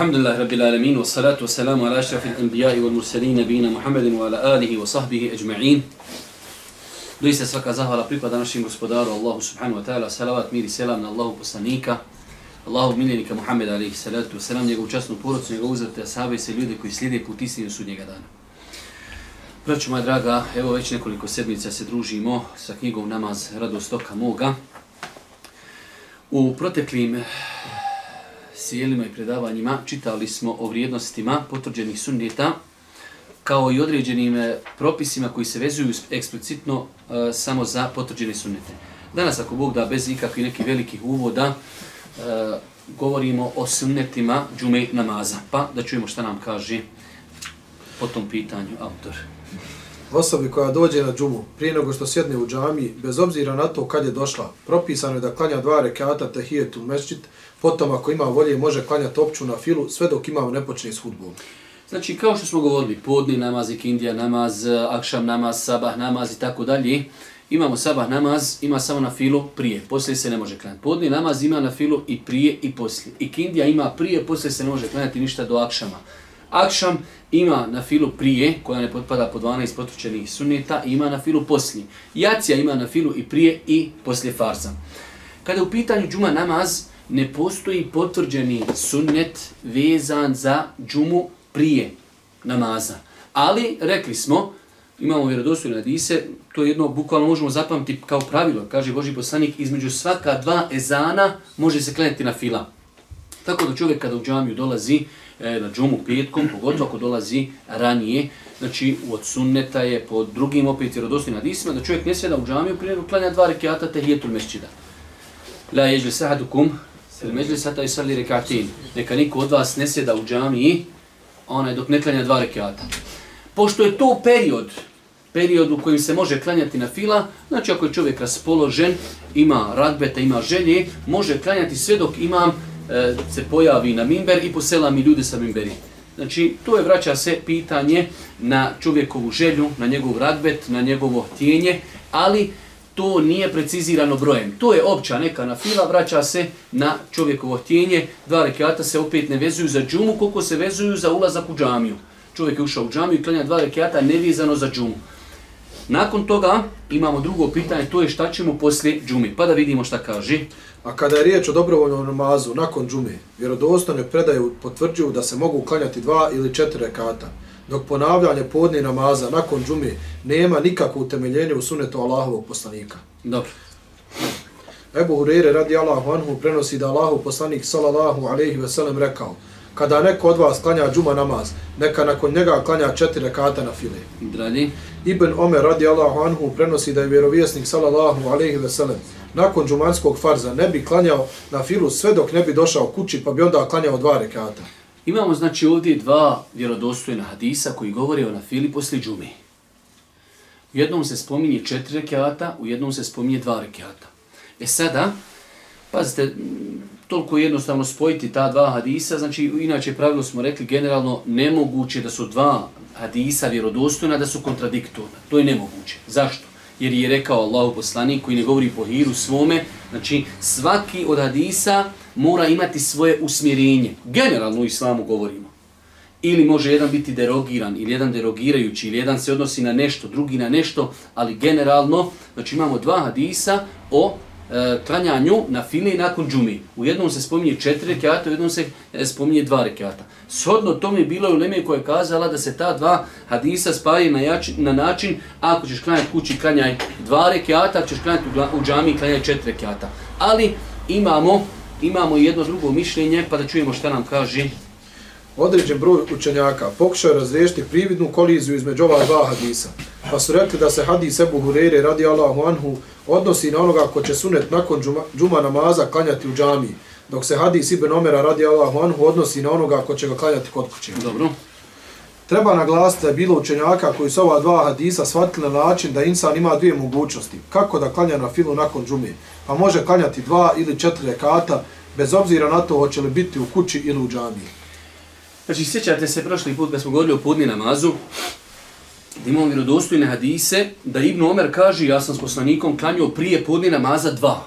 Alhamdulillah, Rabbil Alamin, wa salatu wa salamu ala ashrafil anbiya'i wal mursalin, nabina Muhammedin wa ala alihi wa sahbihi ajma'in. Doista svaka zahvala pripada našim gospodaru, Allahu subhanu wa ta'ala, salavat, mir i selam na Allahu poslanika, Allahu miljenika Muhammeda, alihi salatu wa salam, njegovu časnu porodcu, njegovu uzrte, asabe i se ljude koji slijede put istinu sudnjega dana. Praću, moja draga, evo već nekoliko sedmica se družimo sa knjigom Namaz radostoka moga. U proteklim sjelima i predavanjima čitali smo o vrijednostima potvrđenih sunneta kao i određenim e, propisima koji se vezuju eksplicitno e, samo za potvrđene sunnete. Danas, ako Bog da, bez ikakvih nekih velikih uvoda, e, govorimo o sunnetima džume namaza. Pa da čujemo šta nam kaže po tom pitanju autor. Osobi koja dođe na džumu, prije nego što sjedne u džami, bez obzira na to kad je došla, propisano je da klanja dva rekata tehijetu mešćit, potom ako ima volje može klanjati opću na filu, sve dok ima ne počne s hudbom. Znači, kao što smo govorili, podni namaz, ikindija namaz, eh, akšam namaz, sabah namaz i tako dalje, imamo sabah namaz, ima samo na filu prije, poslije se ne može klanjati. Podni namaz ima na filu i prije i poslije. Ikindija ima prije, poslije se ne može klanjati ništa do akšama. Akšam ima na filu prije, koja ne potpada po 12 potvrđenih sunneta, ima na filu poslije. Jacija ima na filu i prije i poslije farza. Kada je u pitanju džuma namaz, ne postoji potvrđeni sunnet vezan za džumu prije namaza. Ali, rekli smo, imamo vjerodostojne hadise, to jedno bukvalno možemo zapamtiti kao pravilo, kaže Boži poslanik, između svaka dva ezana može se klanjati na fila. Tako da čovjek kada u džamiju dolazi e, na džumu petkom, pogotovo ako dolazi ranije, znači od sunneta je po drugim opet vjerodostojnim hadisima, da čovjek ne sjeda u džamiju prije klanja dva rekiata tehijetul mešćida. La jeđli sahadukum, sel međli sata i sali rekatin. Neka niko od vas ne sjeda u džamiji, onaj dok ne klanja dva rekata. Pošto je to period, period u kojem se može klanjati na fila, znači ako je čovjek raspoložen, ima radbeta, ima želje, može klanjati sve dok imam e, se pojavi na mimber i posela mi ljude sa mimberi. Znači, to je vraća se pitanje na čovjekovu želju, na njegov radbet, na njegovo htjenje, ali to nije precizirano brojem. To je opća neka na fila, vraća se na čovjekovo htjenje. Dva rekiata se opet ne vezuju za džumu, koliko se vezuju za ulazak u džamiju. Čovjek je ušao u džamiju i klanja dva rekiata nevezano za džumu. Nakon toga imamo drugo pitanje, to je šta ćemo poslije džumi. Pa da vidimo šta kaže. A kada je riječ o dobrovoljnom namazu nakon džume, vjerodostojne predaju potvrđuju da se mogu klanjati dva ili četiri rekata dok ponavljanje podne namaza nakon džume nema nikakvo utemeljenje u sunetu Allahovog poslanika. Dobro. Ebu Hurere radi Allahu anhu prenosi da Allahov poslanik sallallahu alaihi ve sellem rekao kada neko od vas klanja džuma namaz, neka nakon njega klanja četiri rekata na file. Drali. Ibn Omer radi Allahu anhu prenosi da je vjerovjesnik sallallahu alaihi ve sellem nakon džumanskog farza ne bi klanjao na filu sve dok ne bi došao kući pa bi onda klanjao dva rekata. Imamo znači ovdje dva vjerodostojna hadisa koji govore o nafili posle džume. U jednom se spominje četiri rekiata, u jednom se spominje dva rekiata. E sada, pazite, toliko jednostavno spojiti ta dva hadisa, znači inače pravilo smo rekli generalno nemoguće da su dva hadisa vjerodostojna, da su kontradiktorna. To je nemoguće. Zašto? Jer je rekao Allah poslanik koji ne govori po hiru svome, znači svaki od hadisa mora imati svoje usmjerenje. Generalno u islamu govorimo. Ili može jedan biti derogiran, ili jedan derogirajući, ili jedan se odnosi na nešto, drugi na nešto, ali generalno, znači imamo dva hadisa o e, klanjanju na fili nakon džumi. U jednom se spominje četiri rekiata, u jednom se e, spominje dva rekiata. Shodno tome je bilo u Leme koja je kazala da se ta dva hadisa spaje na, jači, na način ako ćeš klanjati kući, klanjaj dva rekiata, ako ćeš klanjati u, u džami, klanjaj četiri rekiata. Ali imamo imamo jedno drugo mišljenje, pa da čujemo šta nam kaže. Određen broj učenjaka pokušao razriješiti prividnu koliziju između ova dva hadisa. Pa su rekli da se hadis Ebu Hureyre radi Allahu Anhu odnosi na onoga ko će sunet nakon džuma, džuma namaza klanjati u džamiji. Dok se hadis Ibn Omera radi Allahu Anhu odnosi na onoga ko će ga klanjati kod kuće. Dobro. Treba naglasiti da je bilo učenjaka koji su ova dva hadisa shvatili na način da insan ima dvije mogućnosti. Kako da klanja na filu nakon džume? Pa može klanjati dva ili četiri rekata, bez obzira na to hoće li biti u kući ili u džamiji. Znači, sjećate se prošli put da smo govorili o podni namazu, da imamo vjerodostojne hadise, da Ibn Omer kaže, ja sam s poslanikom klanjao prije podni namaza dva.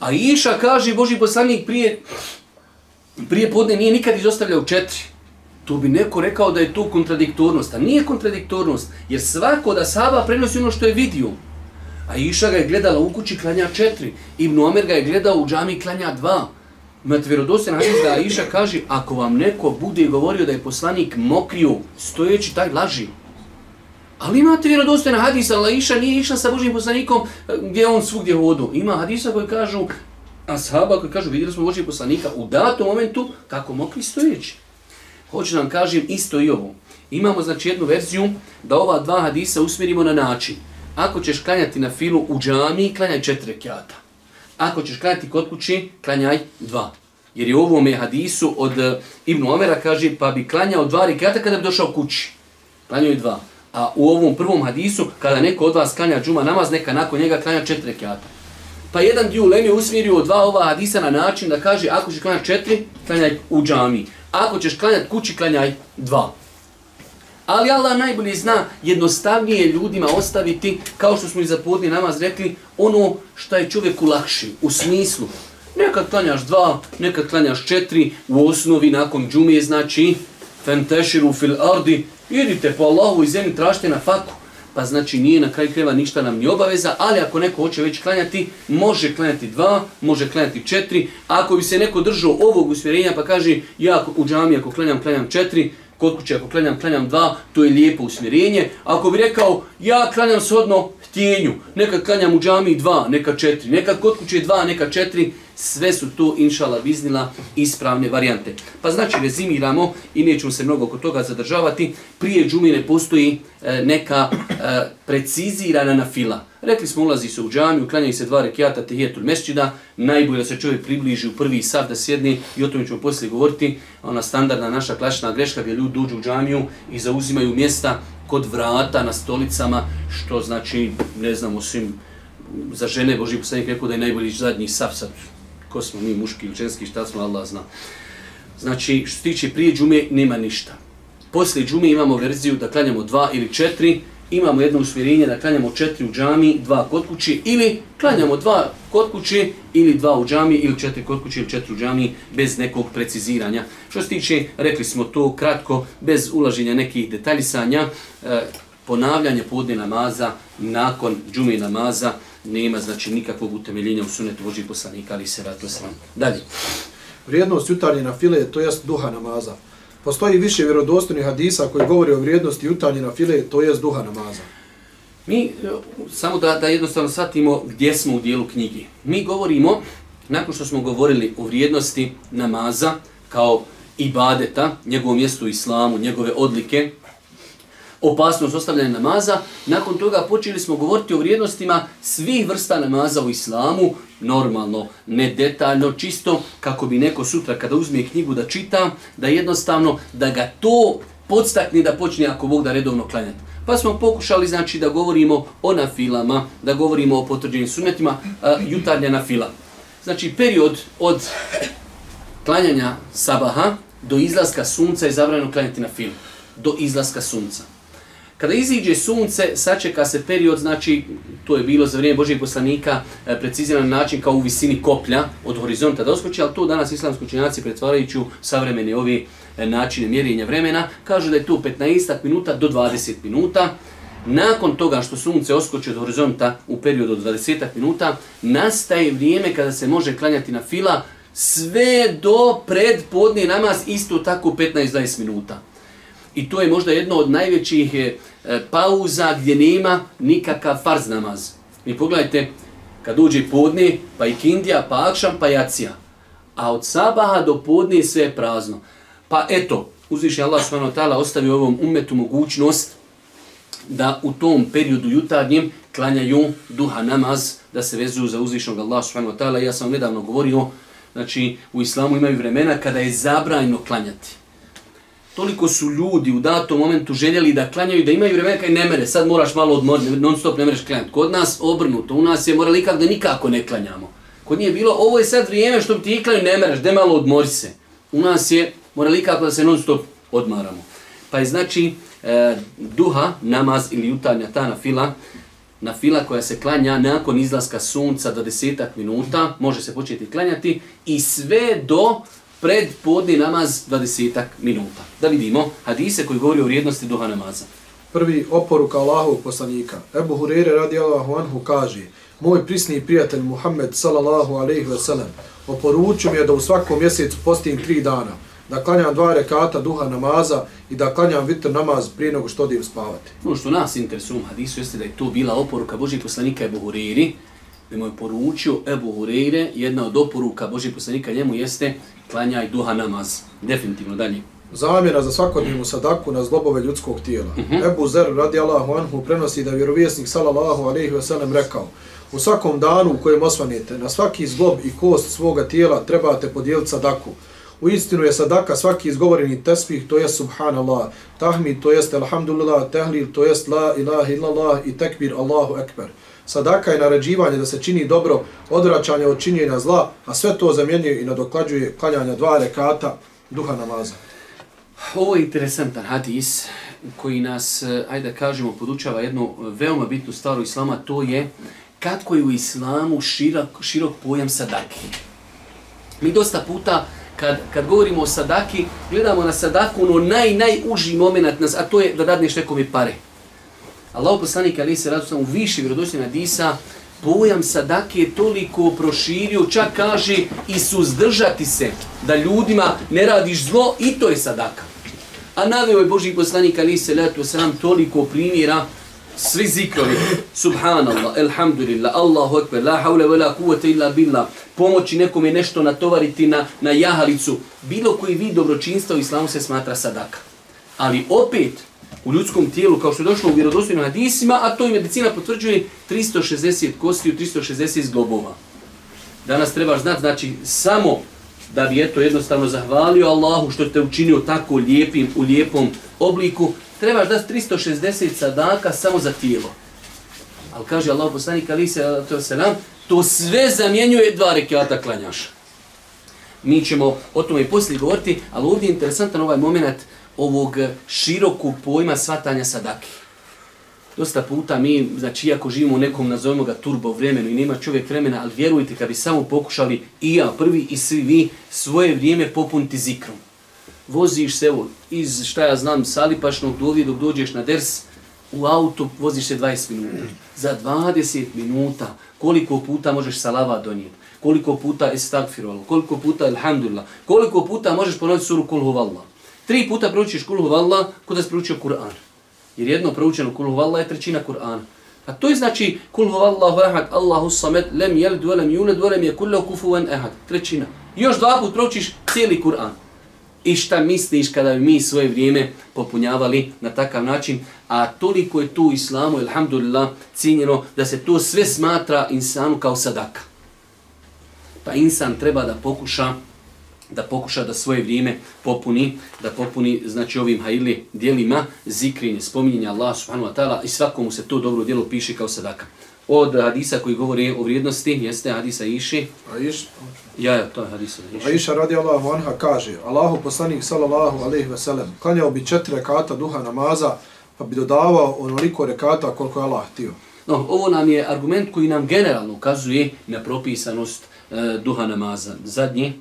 A Iša kaže, Boži poslanik prije prije podne nije nikad izostavljao četiri. To bi neko rekao da je tu kontradiktornost, a nije kontradiktornost, jer svako da Saba prenosi ono što je vidio. A Iša ga je gledala u kući klanja četiri, Ibn Omer ga je gledao u džami klanja dva. Imate vjerodosti na da Iša kaže, ako vam neko bude govorio da je poslanik mokrio, stojeći taj laži. Ali imate vjerodostojna hadisa, ali Iša nije išla sa Božim poslanikom eh, gdje on svugdje hodu. Ima hadisa koji kažu, ashaba koji kažu, vidjeli smo Božih poslanika u datom momentu kako mokri stojeći. Hoću da vam kažem isto i ovo. Imamo znači jednu verziju da ova dva hadisa usmjerimo na način. Ako ćeš klanjati na filu u džami, klanjaj četiri rekiata. Ako ćeš klanjati kod kući, klanjaj dva. Jer je u ovom hadisu od eh, Ibn Omera kaže pa bi klanjao dva rekiata kada bi došao kući. Klanjao je dva. A u ovom prvom hadisu, kada neko od vas klanja džuma namaz, neka nakon njega klanja četiri rekiata. Pa jedan dio ulemi usmjerio dva ova hadisa na način da kaže ako ćeš klanjati četiri, klanjaj u džami. Ako ćeš klanjati kući, klanjaj dva. Ali Allah najbolje zna jednostavnije ljudima ostaviti, kao što smo i za podni namaz rekli, ono što je čovjeku lakši, u smislu. Nekad klanjaš dva, nekad klanjaš četiri, u osnovi nakon džumije znači, fenteširu fil ardi, idite po Allahu i zemlji, tražite na faku pa znači nije na kraju kreva ništa nam ni obaveza, ali ako neko hoće već klanjati, može klanjati dva, može klanjati četiri. Ako bi se neko držao ovog usmjerenja pa kaže ja u džami ako klanjam, klanjam četiri, kod kuće ako klanjam, klanjam dva, to je lijepo usmjerenje. Ako bi rekao ja klanjam shodno htjenju, neka klanjam u džami dva, neka četiri, neka kod kuće dva, neka četiri, sve su to inšala biznila, ispravne varijante. Pa znači rezimiramo i nećemo se mnogo oko toga zadržavati, prije džumine postoji e, neka e, precizirana na fila. Rekli smo ulazi se u džamiju, klanjaju se dva rekiata tehijetul mesčida, najbolje da se čovjek približi u prvi sav da sjedne i o tome ćemo poslije govoriti, ona standardna naša klasična greška gdje ljudi dođu u džamiju i zauzimaju mjesta kod vrata na stolicama, što znači, ne znam, osim za žene Boži poslanik rekao da je najbolji zadnji sav sad ko smo mi, muški ili ženski, šta smo, Allah zna. Znači, što se tiče prije džume, nema ništa. Poslije džume imamo verziju da klanjamo dva ili četiri, imamo jedno usmjerenje da klanjamo četiri u džami, dva kod kući, ili klanjamo dva kod kući, ili dva u džami, ili četiri kod kući, ili četiri u džami, bez nekog preciziranja. Što se tiče, rekli smo to kratko, bez ulaženja nekih detaljisanja, e, ponavljanje podne namaza nakon džume namaza, nema znači nikakvog utemeljenja u sunetu Božih poslanika, ali se ratu sam. Dalje. Vrijednost jutarnje na file, to jest duha namaza. Postoji više vjerodostojnih hadisa koji govori o vrijednosti jutarnje na file, to jest duha namaza. Mi, samo da, da jednostavno shvatimo gdje smo u dijelu knjigi. Mi govorimo, nakon što smo govorili o vrijednosti namaza kao ibadeta, njegovom mjestu u islamu, njegove odlike, opasnost ostavljanja namaza. Nakon toga počeli smo govoriti o vrijednostima svih vrsta namaza u islamu, normalno, ne detaljno, čisto kako bi neko sutra kada uzme knjigu da čita, da jednostavno da ga to podstakne da počne ako Bog da redovno klanjati. Pa smo pokušali znači da govorimo o nafilama, da govorimo o potvrđenim sunetima, jutarnja nafila. Znači period od klanjanja sabaha do izlaska sunca je zabranjeno klanjati na film. Do izlaska sunca. Kada iziđe sunce, sačeka se period, znači, to je bilo za vrijeme Božijeg poslanika, e, preciziran način kao u visini koplja od horizonta da oskoči, ali to danas islamski učenjaci pretvarajući u savremene ovi e, načine mjerenja vremena, kažu da je to 15 minuta do 20 minuta. Nakon toga što sunce oskoči od horizonta u periodu od 20 minuta, nastaje vrijeme kada se može klanjati na fila sve do predpodne namaz isto tako 15-20 minuta. I to je možda jedno od najvećih e, pauza gdje nema nikakav farz namaz. Mi pogledajte, kad uđe podne, pa i kindija, pa akšam, pa jacija. A od sabaha do podne sve je prazno. Pa eto, uzviši Allah s.w.t. ostavi ovom umetu mogućnost da u tom periodu jutarnjem klanjaju duha namaz, da se vezuju za uzvišnog Allah s.w.t. Ja sam nedavno govorio, znači u islamu imaju vremena kada je zabrajno klanjati toliko su ljudi u datom momentu željeli da klanjaju, da imaju vremena kaj ne mere, sad moraš malo odmoriti, non stop ne mereš klanjati. Kod nas obrnuto, u nas je morali ikak da nikako ne klanjamo. Kod nije bilo, ovo je sad vrijeme što ti klanju, ne mereš, da malo odmori se. U nas je morali ikako da se non stop odmaramo. Pa je znači e, duha, namaz ili jutarnja ta na fila, na fila koja se klanja nakon izlaska sunca do desetak minuta, može se početi klanjati i sve do pred podni namaz 20 minuta. Da vidimo hadise koji govori o vrijednosti duha namaza. Prvi oporuka Allahovog poslanika. Ebu Hurere radi Allahu anhu kaže Moj prisni prijatelj Muhammed sallallahu alaihi ve sellem oporučio mi je da u svakom mjesecu postim tri dana, da klanjam dva rekata duha namaza i da klanjam vitr namaz prije nego što odim spavati. Ono što nas interesuje u hadisu jeste da je to bila oporuka Božih poslanika Ebu Hureri, da mu je poručio Ebu Hurere, jedna od oporuka Božih poslanika njemu jeste klanjaj duha namaz. Definitivno dalje. Zamjena za svakodnevnu sadaku na zlobove ljudskog tijela. Uh -huh. Ebu Zer radi Allahu anhu prenosi da vjerovjesnik sallallahu alaihi ve sellem rekao U svakom danu u kojem osvanete, na svaki zglob i kost svoga tijela trebate podijeliti sadaku. U istinu je sadaka svaki izgovoreni tesbih, to je subhanallah, tahmid, to jest alhamdulillah, tehlil, to jest la ilaha illallah i tekbir Allahu ekber. Sadaka je naređivanje da se čini dobro, odvraćanje od činjenja zla, a sve to zamjenjuje i nadoklađuje klanjanja dva rekata duha namaza. Ovo je interesantan hadis koji nas, eh, ajde da kažemo, podučava jednu veoma bitnu stvar u islama, to je kako je u islamu širok, širok pojam sadaki. Mi dosta puta, kad, kad govorimo o sadaki, gledamo na sadaku ono naj, najuži moment, nas, a to je da dadneš nekome pare. Allah poslanik ali se radu u više vjerodosljena disa, pojam sadake je toliko proširio, čak kaže i suzdržati se da ljudima ne radiš zlo i to je sadaka. A naveo je Boži poslanik ali se radu sam toliko primjera svi zikrovi, subhanallah, elhamdulillah, Allahu ekber, la haule vela kuvvete illa billah, pomoći nekom je nešto natovariti na, na jahalicu, bilo koji vid dobročinstva u islamu se smatra sadaka. Ali opet, u ljudskom tijelu, kao što je došlo u vjerodostojnim hadisima, a to i medicina potvrđuje 360 kostiju, 360 zglobova. Danas trebaš znati, znači, samo da bi eto jednostavno zahvalio Allahu što te učinio tako lijepim, u lijepom obliku, trebaš da 360 sadaka samo za tijelo. Ali kaže Allah poslanik ali se to se nam to sve zamjenjuje dva rekata klanjaša. Mi ćemo o tome i poslije govoriti, ali ovdje je interesantan ovaj moment ovog širokog pojma svatanja sadake. Dosta puta mi, znači iako živimo u nekom, nazovemo ga turbo vremenu i nema čovjek vremena, ali vjerujte kad bi samo pokušali i ja prvi i svi vi svoje vrijeme popuniti zikrom. Voziš se evo, iz šta ja znam salipašnog do dok dođeš na ders u auto voziš se 20 minuta. Za 20 minuta koliko puta možeš salava donijeti koliko puta estagfirullah? Koliko puta alhamdulillah? Koliko puta možeš ponoviti suru kul huvallah? Tri puta proučiš kulhu valla, kod da si proučio Kur'an jer jedno proučeno kulhu valla je trećina Kur'ana A to je znači kulhu huvallahu ahad, Allahu samet, lem jelid, velem juled, velem je kullahu kufuvan ahad. Trećina. Još dva put proučiš cijeli Kur'an i šta misliš kada bi mi svoje vrijeme popunjavali na takav način, a toliko je tu islamu, alhamdulillah, cijenjeno da se to sve smatra insanu kao sadaka. Pa insan treba da pokuša da pokuša da svoje vrijeme popuni, da popuni znači ovim hajli dijelima zikrinje, spominjenja Allah subhanahu wa ta'ala i svakomu se to dobro dijelo piše kao sadaka od hadisa koji govori o vrijednosti, jeste hadisa Iši. A Iš? Ja, ja, to je hadisa Iši. A Iša radi Allahu anha kaže, Allahu poslanik sallallahu alaihi ve sellem, klanjao bi četiri rekata duha namaza, pa bi dodavao onoliko rekata koliko je Allah htio. No, ovo nam je argument koji nam generalno ukazuje na propisanost e, duha namaza. Zadnji.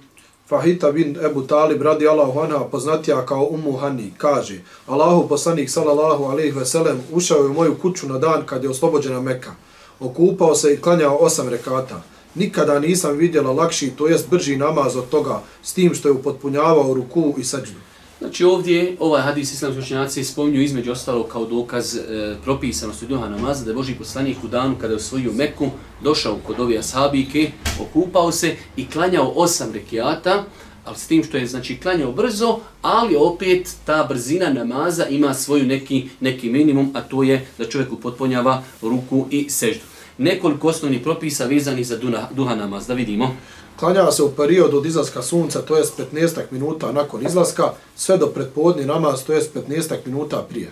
Fahita bin Ebu Talib radi Allahu anha poznatija kao Ummu Hani, kaže, Allahu poslanik sallallahu alaihi ve sellem ušao je u moju kuću na dan kad je oslobođena Mekka okupao se i klanjao osam rekata. Nikada nisam vidjela lakši, to jest brži namaz od toga, s tim što je upotpunjavao ruku i sađu. Znači ovdje ovaj hadis islamski učenjaci spominju između ostalo kao dokaz e, propisanosti duha namaza da je Boži poslanik u danu kada je osvojio Meku došao kod ove ashabike, okupao se i klanjao osam rekiata, ali s tim što je znači klanjao brzo, ali opet ta brzina namaza ima svoju neki, neki minimum, a to je da čovjek upotpunjava ruku i seždu nekoliko osnovnih propisa vezanih za duha namaz. Da vidimo. Klanja se u periodu od izlaska sunca, to je 15 minuta nakon izlaska, sve do predpodni namaz, to je 15 minuta prije.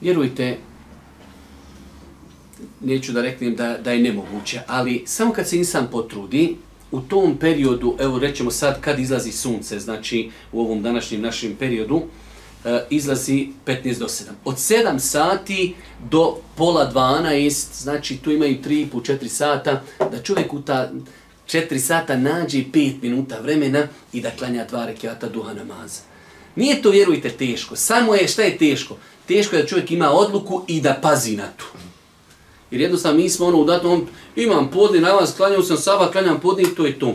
Vjerujte, neću da reknem da, da je nemoguće, ali samo kad se insan potrudi, u tom periodu, evo rećemo sad kad izlazi sunce, znači u ovom današnjem našem periodu, e, izlazi 15 do 7. Od 7 sati do pola 12, znači tu imaju 3,5-4 sata, da čovjek u ta četiri sata nađe pet minuta vremena i da klanja dva rekiata duha namaza. Nije to, vjerujte, teško. Samo je, šta je teško? Teško je da čovjek ima odluku i da pazi na to. Jer jednostavno mi smo ono u datnom, imam podni namaz, klanjao sam saba, klanjam podni, to je to.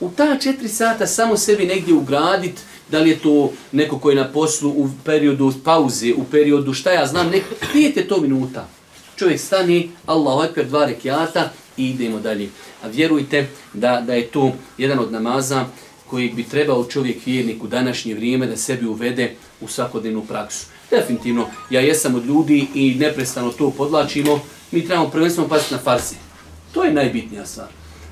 U ta četiri sata samo sebi negdje ugradit, da li je to neko koji je na poslu u periodu pauze, u periodu šta ja znam, nek, pijete to minuta. Čovjek stani, Allahu ekber, dva rekiata i idemo dalje. A vjerujte da, da je to jedan od namaza koji bi trebao čovjek vjernik u današnje vrijeme da sebi uvede u svakodnevnu praksu. Definitivno, ja jesam od ljudi i neprestano to podlačimo, mi trebamo prvenstveno paziti na farsi. To je najbitnija stvar.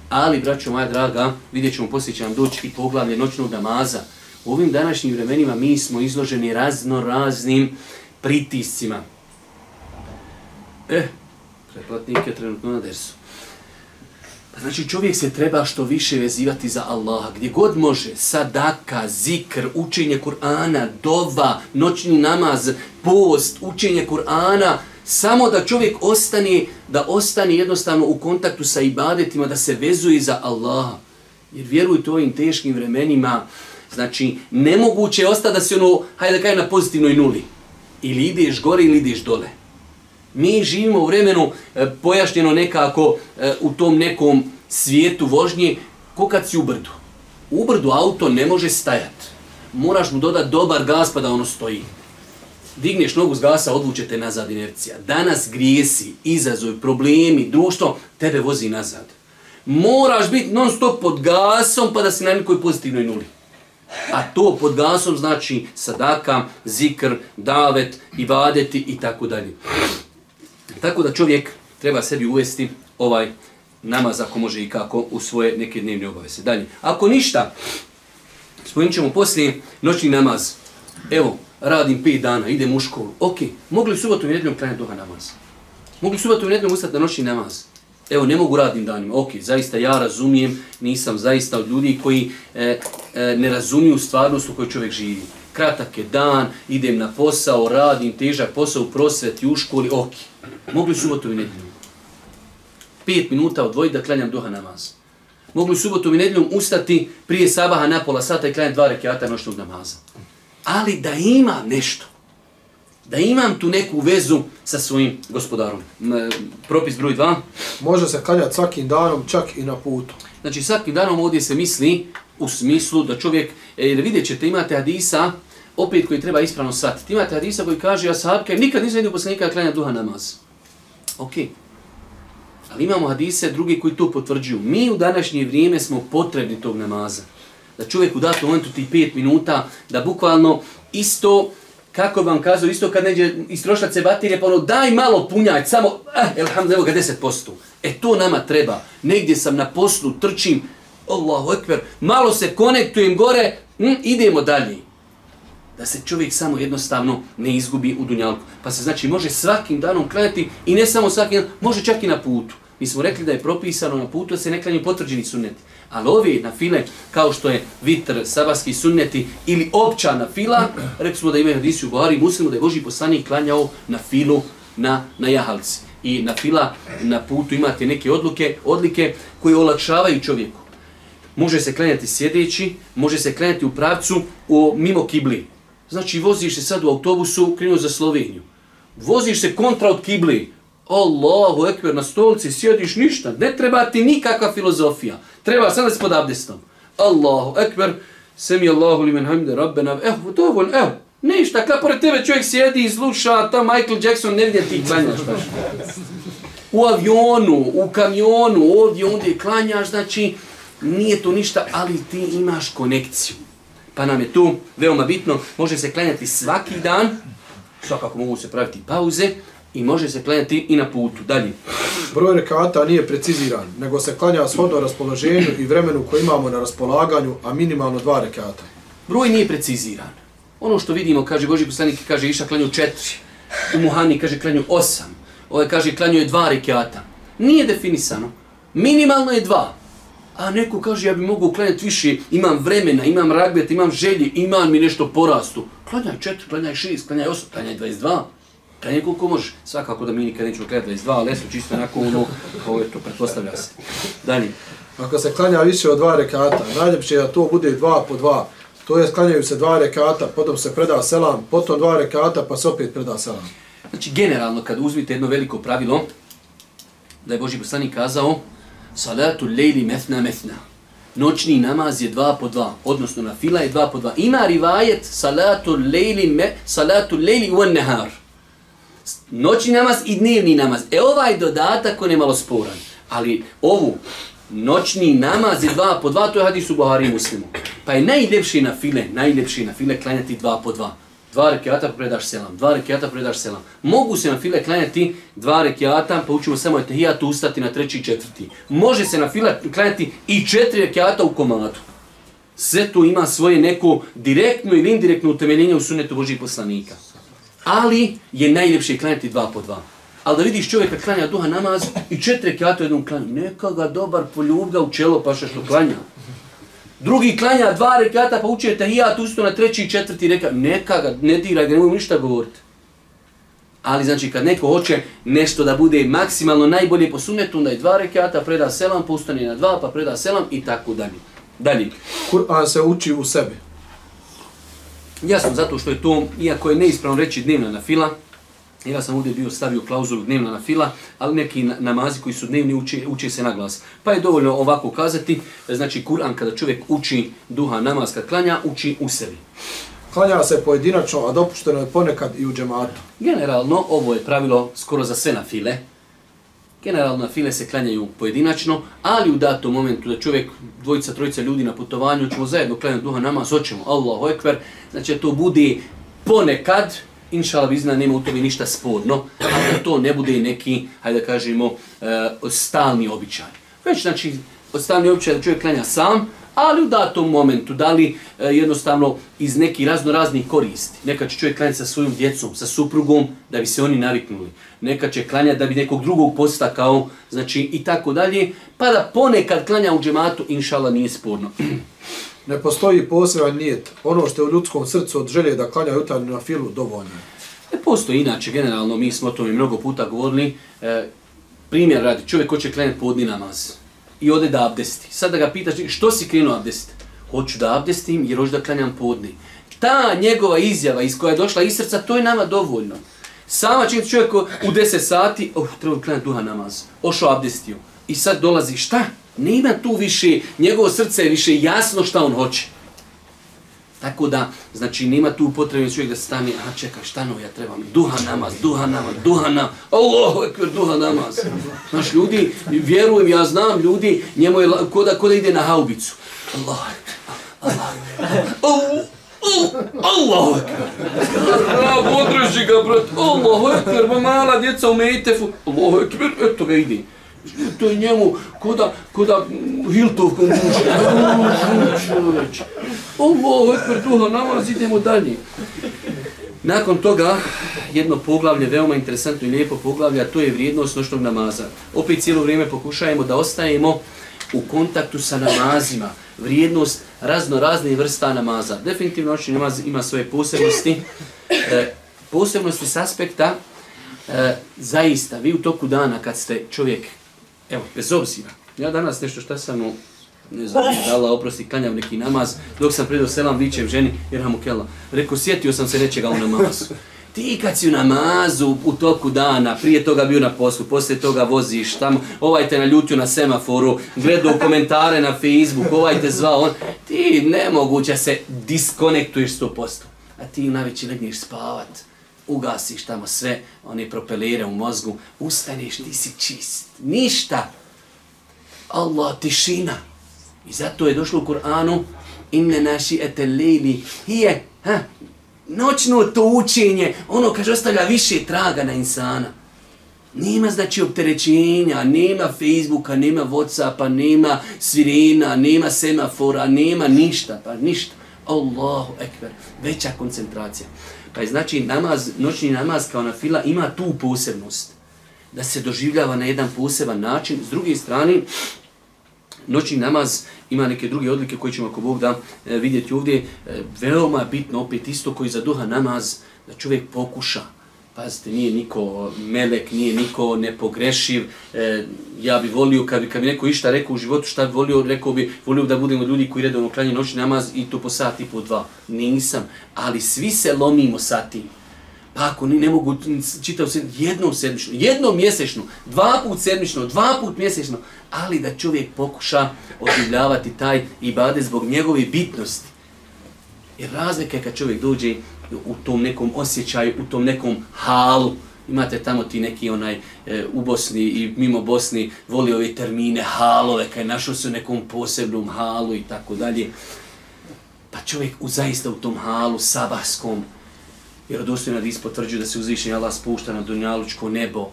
Ali, braćo moja draga, vidjet ćemo poslije će nam doći i poglavlje noćnog namaza. U ovim današnjim vremenima mi smo izloženi razno raznim pritiscima. Eh, e, pretplatnik je trenutno na dersu. Znači čovjek se treba što više vezivati za Allaha, gdje god može, sadaka, zikr, učenje Kur'ana, dova, noćni namaz, post, učenje Kur'ana, samo da čovjek ostane, da ostane jednostavno u kontaktu sa ibadetima, da se vezuje za Allaha. Jer vjerujte u ovim teškim vremenima, znači nemoguće je ostati da se ono, hajde da kaj na pozitivnoj nuli. Ili ideš gore ili ideš dole. Mi živimo u vremenu e, pojašnjeno nekako e, u tom nekom svijetu vožnje, ko kad si u brdu. U brdu auto ne može stajati. Moraš mu dodati dobar gas pa da ono stoji. Digneš nogu s gasa, odvučete nazad inercija. Danas grijesi, izazov, problemi, društvo, tebe vozi nazad. Moraš biti non stop pod gasom pa da si na nekoj pozitivnoj nuli. A to pod gasom znači sadaka, zikr, davet, ibadeti i tako dalje. Tako da čovjek treba sebi uvesti ovaj namaz ako može i kako u svoje neke dnevne obaveze. Dalje. Ako ništa, spojnit ćemo poslije noćni namaz. Evo, radim 5 dana, idem u školu. Ok, mogli subotu i nedljom klanjati duha namaz? Mogli subotu i nedljom ustati na noćni namaz? Evo, ne mogu radnim danima. Ok, zaista ja razumijem, nisam zaista od ljudi koji e, e, ne razumiju stvarnost u kojoj čovjek živi. Kratak je dan, idem na posao, radim težak posao u prosveti, u školi, ok. Mogli subotu i nedjeljom. Pet minuta odvojiti da klanjam duha namaz. Mogli subotu i nedjeljom ustati prije sabaha na pola sata i klanjam dva rekiata noćnog namaza. Ali da ima nešto, da imam tu neku vezu sa svojim gospodarom. Propis broj dva. Može se klanjati svakim danom, čak i na putu. Znači svakim danom ovdje se misli u smislu da čovjek, e, jer vidjet ćete, imate hadisa, opet koji treba ispravno shvatiti. Imate hadisa koji kaže, ja sahabke, nikad nisam vidio poslanika da klanja duha namaz. Ok. Ali imamo hadise drugi koji to potvrđuju. Mi u današnje vrijeme smo potrebni tog namaza. Da čovjek u datom momentu ti pet minuta, da bukvalno isto, kako vam kazao, isto kad neđe istrošati se baterije, pa ono daj malo punjaj, samo, eh, elhamdulillah, ga 10%. E to nama treba. Negdje sam na poslu, trčim, Allahu ekber, malo se konektujem gore, hm, idemo dalje da se čovjek samo jednostavno ne izgubi u dunjalku. Pa se znači može svakim danom klanjati i ne samo svakim danom, može čak i na putu. Mi smo rekli da je propisano na putu da se ne klanjaju potvrđeni sunneti. Ali ovi na file, kao što je vitr, sabarski sunneti ili opća na fila, rekli smo da imaju hadisi u Buhari, muslimo da je Boži poslanik klanjao na filu na, na jahalci. I na fila, na putu imate neke odluke, odlike koje olakšavaju čovjeku. Može se klanjati sjedeći, može se klanjati u pravcu u, mimo kibli. Znači, voziš se sad u autobusu, krenuo za Sloveniju. Voziš se kontra od kibli. Allahu ekber, na stolici sjediš ništa. Ne treba ti nikakva filozofija. Treba sad da se pod abdestom. Allahu ekber, semi Allahu li men hamde rabbena. Evo, dovoljno, evo. Ništa, kada pored tebe čovjek sjedi i sluša, ta Michael Jackson ne vidje ti klanjaš. U avionu, u kamionu, ovdje, ondje klanjaš, znači, nije to ništa, ali ti imaš konekciju. Pa nam je tu veoma bitno, može se klanjati svaki dan, svakako mogu se praviti pauze, i može se klanjati i na putu. Dalje. Broj rekata nije preciziran, nego se klanja shodno raspoloženju i vremenu koje imamo na raspolaganju, a minimalno dva rekata. Broj nije preciziran. Ono što vidimo, kaže Boži poslanik, kaže Iša klanju četiri, u Muhani kaže klanju osam, ovaj kaže klanju je dva rekata. Nije definisano. Minimalno je dva. A neko kaže, ja bi mogu klanjati više, imam vremena, imam ragbet, imam želje, imam mi nešto porastu. Klanjaj četiri, klanjaj šest, klanjaj osam, klanjaj dvajest dva. Klanjaj koliko može. Svakako da mi nikad nećemo klanjati dvajest dva, ali eto čisto onako ono, kao je to, pretpostavlja se. Dalje. Ako se klanja više od dva rekata, najljepše je da to bude dva po dva. To je klanjaju se dva rekata, potom se preda selam, potom dva rekata, pa se opet preda selam. Znači, generalno, kad uzmite jedno veliko pravilo, da je Boži poslanik kazao, salatu lejli mefna mefna. Noćni namaz je dva po dva, odnosno na fila je dva po dva. Ima rivajet salatu lejli me, salatu lejli u nehar. Noćni namaz i dnevni namaz. E ovaj dodatak on je malo sporan. Ali ovu noćni namaz je dva po dva, to je hadis u Buhari Muslimu. Pa je najljepši na file, najljepši na file klanjati dva po dva. Dva rekiata predaš selam, dva rekiata predaš selam. Mogu se na file klanjati dva rekiata, pa učimo samo etehijatu ustati na treći i četvrti. Može se na file klanjati i četiri rekiata u komadu. Sve to ima svoje neko direktno ili indirektno utemeljenje u sunetu Božih poslanika. Ali je najljepše klanjati dva po dva. Ali da vidiš čovjeka klanja duha namaz i četiri rekiata u jednom klanju. Neka ga dobar poljub ga u čelo pa što klanja. Drugi klanja dva rekata, pa uči tahijat, usto na treći i četvrti reka, neka ga, ne diraj ga, nemoj ništa govoriti. Ali znači kad neko hoće nešto da bude maksimalno najbolje po sunetu, onda je dva rekata, preda selam, pa ustane na dva, pa preda selam i tako dalje. Dalje. Kur'an se uči u sebi. Jasno, zato što je to, iako je neispravno reći dnevna na fila, Ja sam ovdje bio stavio klauzulu dnevna na fila, ali neki namazi koji su dnevni uči, uči se na glas. Pa je dovoljno ovako kazati, znači Kur'an kada čovjek uči duha namaz kad klanja, uči u sebi. Klanja se pojedinačno, a dopušteno je ponekad i u džematu. Generalno, ovo je pravilo skoro za sve na file. Generalno na file se klanjaju pojedinačno, ali u datom momentu da čovjek, dvojica, trojica ljudi na putovanju, ćemo zajedno klanjati duha namaz, hoćemo, Allahu ekber, znači to bude ponekad, inša Allah nema u tome ništa sporno, ali da to ne bude neki, hajde da kažemo, uh, stalni običaj. Već, znači, stalni običaj da čovjek klanja sam, ali u datom momentu, da li e, jednostavno iz neki razno raznih koristi. Neka će čovjek klanjati sa svojom djecom, sa suprugom, da bi se oni naviknuli. Neka će klanjati da bi nekog drugog postakao, znači i tako dalje. Pa da ponekad klanja u džematu, inšala nije sporno. Ne postoji poseban nijet. Ono što je u ljudskom srcu od želje da klanja jutarnju na filu, dovoljno. Ne e, postoji inače, generalno, mi smo o tome mnogo puta govorili. E, primjer radi, čovjek hoće klanjati podni namaz i ode da abdesti. Sad da ga pitaš, što si krenuo abdesti? Hoću da abdestim jer hoću da klanjam podni. Ta njegova izjava iz koja je došla iz srca, to je nama dovoljno. Sama čim čovjek u 10 sati, oh, treba klanjati duha namaz, ošao abdestio. I sad dolazi, šta? Nema tu više, njegovo srce je više jasno šta on hoće. Tako da, znači, nema tu potrebe čovjek da stane, a čekaj, šta no ja trebam? Duha namaz, duha namaz, duha namaz, Allahu ekber, duha namaz. Znaš, ljudi, vjerujem, ja znam, ljudi, njemu je koda, koda ide na haubicu. Allah, Allah, Allah, Allahu ekber. Održi ga, brat. Allahu ekber, mala djeca u Mejtefu. Allahu ekber, eto ga ide to je njemu koda, koda Hiltovkom duše. Čovječ. Ovo, ekber duha, namaz, idemo dalje. Nakon toga, jedno poglavlje, veoma interesantno i lijepo poglavlje, a to je vrijednost noćnog namaza. Opet cijelo vrijeme pokušajemo da ostajemo u kontaktu sa namazima. Vrijednost razno razne vrsta namaza. Definitivno noćni namaz ima svoje posebnosti. E, posebnosti s aspekta e, zaista, vi u toku dana kad ste čovjek Evo, bez obzira. Ja danas nešto šta sam u, ne znam, da Allah oprosti, klanjam neki namaz, dok sam predao selam, vićem ženi, jer hamu kella. Rekao, sjetio sam se nečega u namazu. Ti kad si u namazu u toku dana, prije toga bio na poslu, poslije toga voziš tamo, ovaj te naljutio na semaforu, gledao komentare na Facebook, ovaj te zvao, on, ti nemoguće se diskonektuješ 100%. A ti najveći legneš spavat ugasiš tamo sve, one propelere u mozgu, ustaneš, ti si čist. Ništa. Allah, tišina. I zato je došlo u Kur'anu, inne naši etelili, hije, ha, noćno to učenje, ono kaže, ostavlja više traga na insana. Nema znači opterećenja, nema Facebooka, nema Whatsappa, nema svirena, nema semafora, nema ništa, pa ništa. Allahu ekber, veća koncentracija. Pa je znači namaz, noćni namaz kao na fila ima tu posebnost. Da se doživljava na jedan poseban način. S druge strane, noćni namaz ima neke druge odlike koje ćemo ako Bog da e, vidjeti ovdje. E, veoma bitno opet isto koji za duha namaz da čovjek pokuša Pazite, nije niko melek, nije niko nepogrešiv. E, ja bi volio, kad bi, kad bi neko išta rekao u životu, šta bi volio, rekao bi, volio da budemo ljudi koji redovno klanje noći namaz i to po sat i po dva. Nisam. Ali svi se lomimo sa tim. Pa ako ni ne mogu čitao se jednom sedmično, jednom mjesečno, dva put sedmično, dva put mjesečno, ali da čovjek pokuša oživljavati taj ibade zbog njegove bitnosti. Jer razlika je kad čovjek dođe u tom nekom osjećaju, u tom nekom halu, imate tamo ti neki onaj e, u Bosni i mimo Bosni voli ove termine halove, kaj našao se u nekom posebnom halu i tako dalje. Pa čovjek u zaista u tom halu sabahskom, jer odostojno da potvrđuju da se uzvišenje Allah spušta na dunjalučko nebo,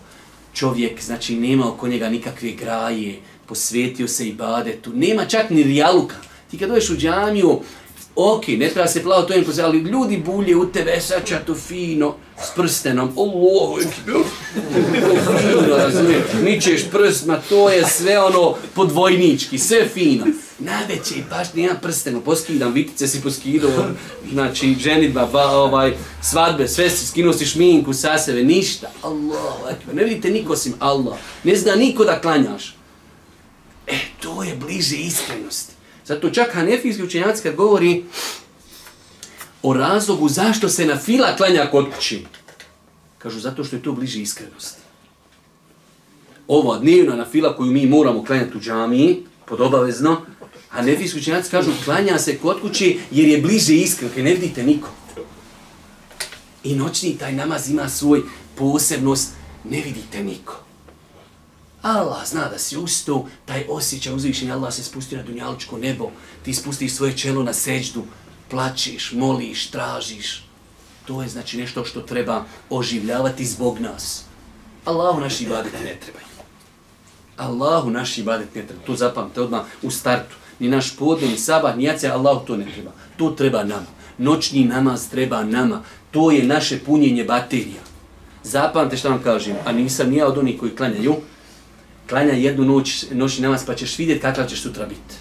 čovjek, znači, nema oko njega nikakve graje, posvetio se i badetu, nema čak ni rijaluka. Ti kad dođeš u džamiju, ok, ne treba se plavo to im ali ljudi bulje u tebe, e, sača to fino, s prstenom, Allah, fino, ničeš prst, ma to je sve ono podvojnički, sve fino. Najveće i baš nijedan prsten, poskidam, vitice si poskidao, znači, ženitba, ba, ovaj, svadbe, sve si, skinuo si šminku sa sebe, ništa, Allah, ne vidite niko sim Allah, ne zna niko da klanjaš. E, to je bliže iskrenosti. Zato čak hanefijski učenjaci kad govori o razlogu zašto se na fila klanja kod kući, kažu zato što je to bliže iskrenosti. Ova dnevna na fila koju mi moramo klanjati u džamiji, podobavezno, a nefijski učenjaci kažu klanja se kod kući jer je bliže iskrenosti, ne vidite niko. I noćni taj namaz ima svoj posebnost, ne vidite niko. Allah zna da si ustao, taj osjećaj uzvišenja, Allah se spusti na dunjaličko nebo, ti spustiš svoje čelo na seđdu, plačiš, moliš, tražiš. To je znači nešto što treba oživljavati zbog nas. Allahu naši ibadeti ne trebaju. Allahu naši ibadet ne treba. To zapamte odmah u startu. Ni naš podne, ni sabah, ni jacija, Allahu to ne treba. To treba nama. Noćni namaz treba nama. To je naše punjenje baterija. Zapamte što vam kažem, a nisam nija od onih koji klanjaju, klanja jednu noć, noćni namaz, pa ćeš vidjeti kakav ćeš sutra biti.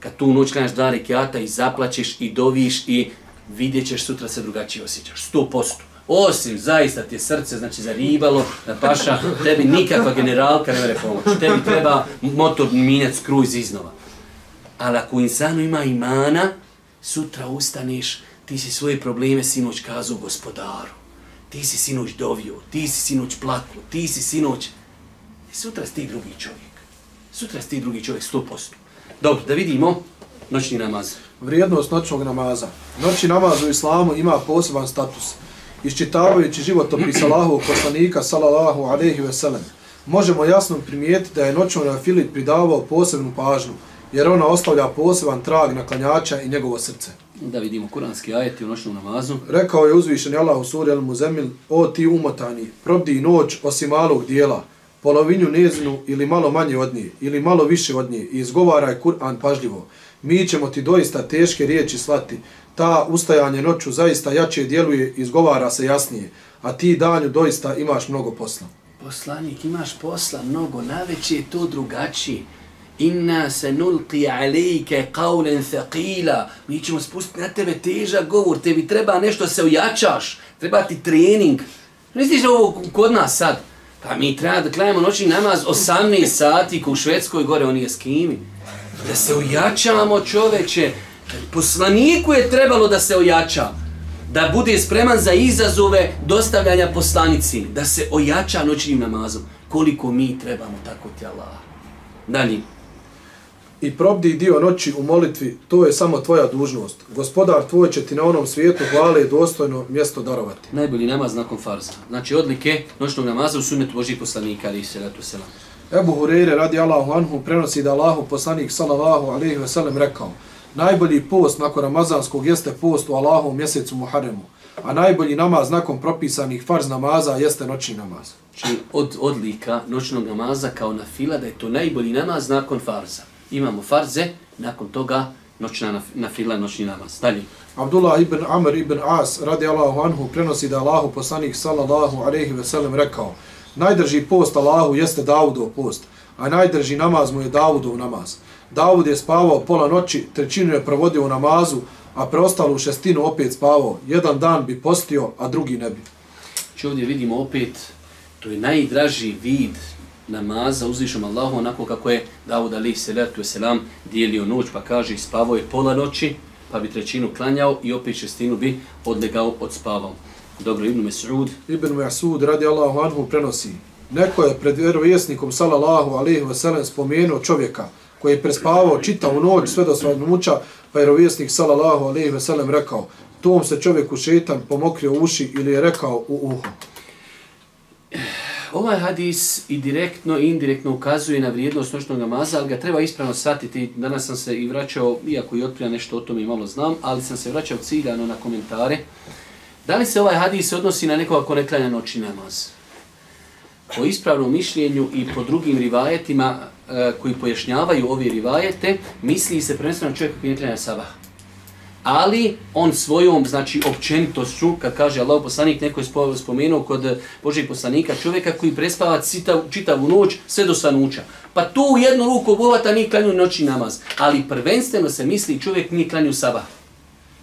Kad tu noć klanjaš dva rekiata i zaplaćeš i doviš i vidjet ćeš sutra se drugačije osjećaš. Sto posto. Osim, zaista ti je srce, znači zaribalo, da paša, tebi nikakva generalka ne mere pomoći. Tebi treba motor minjac skruj iznova. Ali ako insanu ima imana, sutra ustaneš, ti si svoje probleme sinoć kazao gospodaru. Ti si sinoć dovio, ti si sinoć plakao, ti si sinoć sutra si ti drugi čovjek. Sutra si ti drugi čovjek, 100%. Dobro, da vidimo noćni namaz. Vrijednost noćnog namaza. Noćni namaz u islamu ima poseban status. Iščitavajući životopis Allahovog poslanika, salallahu alaihi ve sellem, možemo jasno primijetiti da je noćno na Filip pridavao posebnu pažnju, jer ona ostavlja poseban trag na klanjača i njegovo srce. Da vidimo kuranski ajeti u noćnom namazu. Rekao je uzvišen Allah u suri El Muzemil, o ti umotani, probdi noć osim malog dijela, polovinju nezinu ili malo manje od nje, ili malo više od nje i izgovaraj Kur'an pažljivo. Mi ćemo ti doista teške riječi slati. Ta ustajanje noću zaista jače djeluje i izgovara se jasnije, a ti danju doista imaš mnogo posla. Poslanik, imaš posla mnogo, Najveći je to drugačije. Inna se nulqi alejke kaulen thaqila. Mi ćemo spustiti na tebe težak govor, tebi treba nešto se ojačaš, treba ti trening. Misliš ovo kod nas sad? Pa mi treba da klanjamo noćni namaz 18 sati ko u Švedskoj gore, on je s kimi. Da se ojačamo čoveče. Poslaniku je trebalo da se ojača. Da bude spreman za izazove dostavljanja poslanici. Da se ojača noćnim namazom. Koliko mi trebamo tako ti Allah. Dalje i probdi dio noći u molitvi, to je samo tvoja dužnost. Gospodar tvoj će ti na onom svijetu hvale dostojno mjesto darovati. Najbolji namaz nakon farza. Znači odlike noćnog namaza u sunnetu Božih poslanika, ali se ratu selam. Ebu Hureyre radi Allahu anhu prenosi da Allahu poslanik sallallahu alaihi ve sellem rekao Najbolji post nakon ramazanskog jeste post u Allahu mjesecu Muharremu, a najbolji namaz nakon propisanih farz namaza jeste noćni namaz. Znači od odlika noćnog namaza kao na fila da je to najbolji namaz nakon farza imamo farze, nakon toga noćna na fila noćni namaz. Dalje. Abdullah ibn Amr ibn As radi Allahu anhu prenosi da Allahu poslanik sallallahu alejhi ve sellem rekao: Najdrži post Allahu jeste Davudov post, a najdrži namaz mu je Davudov namaz. Davud je spavao pola noći, trećinu je provodio u namazu, a preostalu šestinu opet spavao. Jedan dan bi postio, a drugi ne bi. Znači ovdje vidimo opet, to je najdraži vid namaza uzvišom Allahu, onako kako je Davud Ali Selatu Selam dijelio noć, pa kaže spavao je pola noći, pa bi trećinu klanjao i opet šestinu bi odlegao od spavao. Dobro, Ibn Mes'ud. Ibn Mes'ud radi Allahu anhu prenosi. Neko je pred vjerovjesnikom sallallahu alaihi wa sallam spomenuo čovjeka koji je prespavao čitavu noć sve do svadnuća, pa je vjerovjesnik sallallahu alaihi wa sallam rekao tom se čovjeku šetan pomokrio uši ili je rekao u uho. Ovaj hadis i direktno i indirektno ukazuje na vrijednost noćnog namaza, ali ga treba ispravno shvatiti. Danas sam se i vraćao, iako i otprija nešto o tome i malo znam, ali sam se vraćao ciljano na komentare. Da li se ovaj hadis odnosi na nekoga ko ne klanja noćni namaz? Po ispravnom mišljenju i po drugim rivajetima eh, koji pojašnjavaju ove rivajete, misli se prvenstveno čovjek koji ne klanja sabah ali on svojom, znači, općenitošću, kad kaže Allah poslanik, neko je spomenuo kod Božeg poslanika, čovjeka koji prespava citav, čitavu noć sve do sanuća. Pa tu u jednu ruku obuvata nije klanju noći namaz, ali prvenstveno se misli čovjek nije klanju sabah.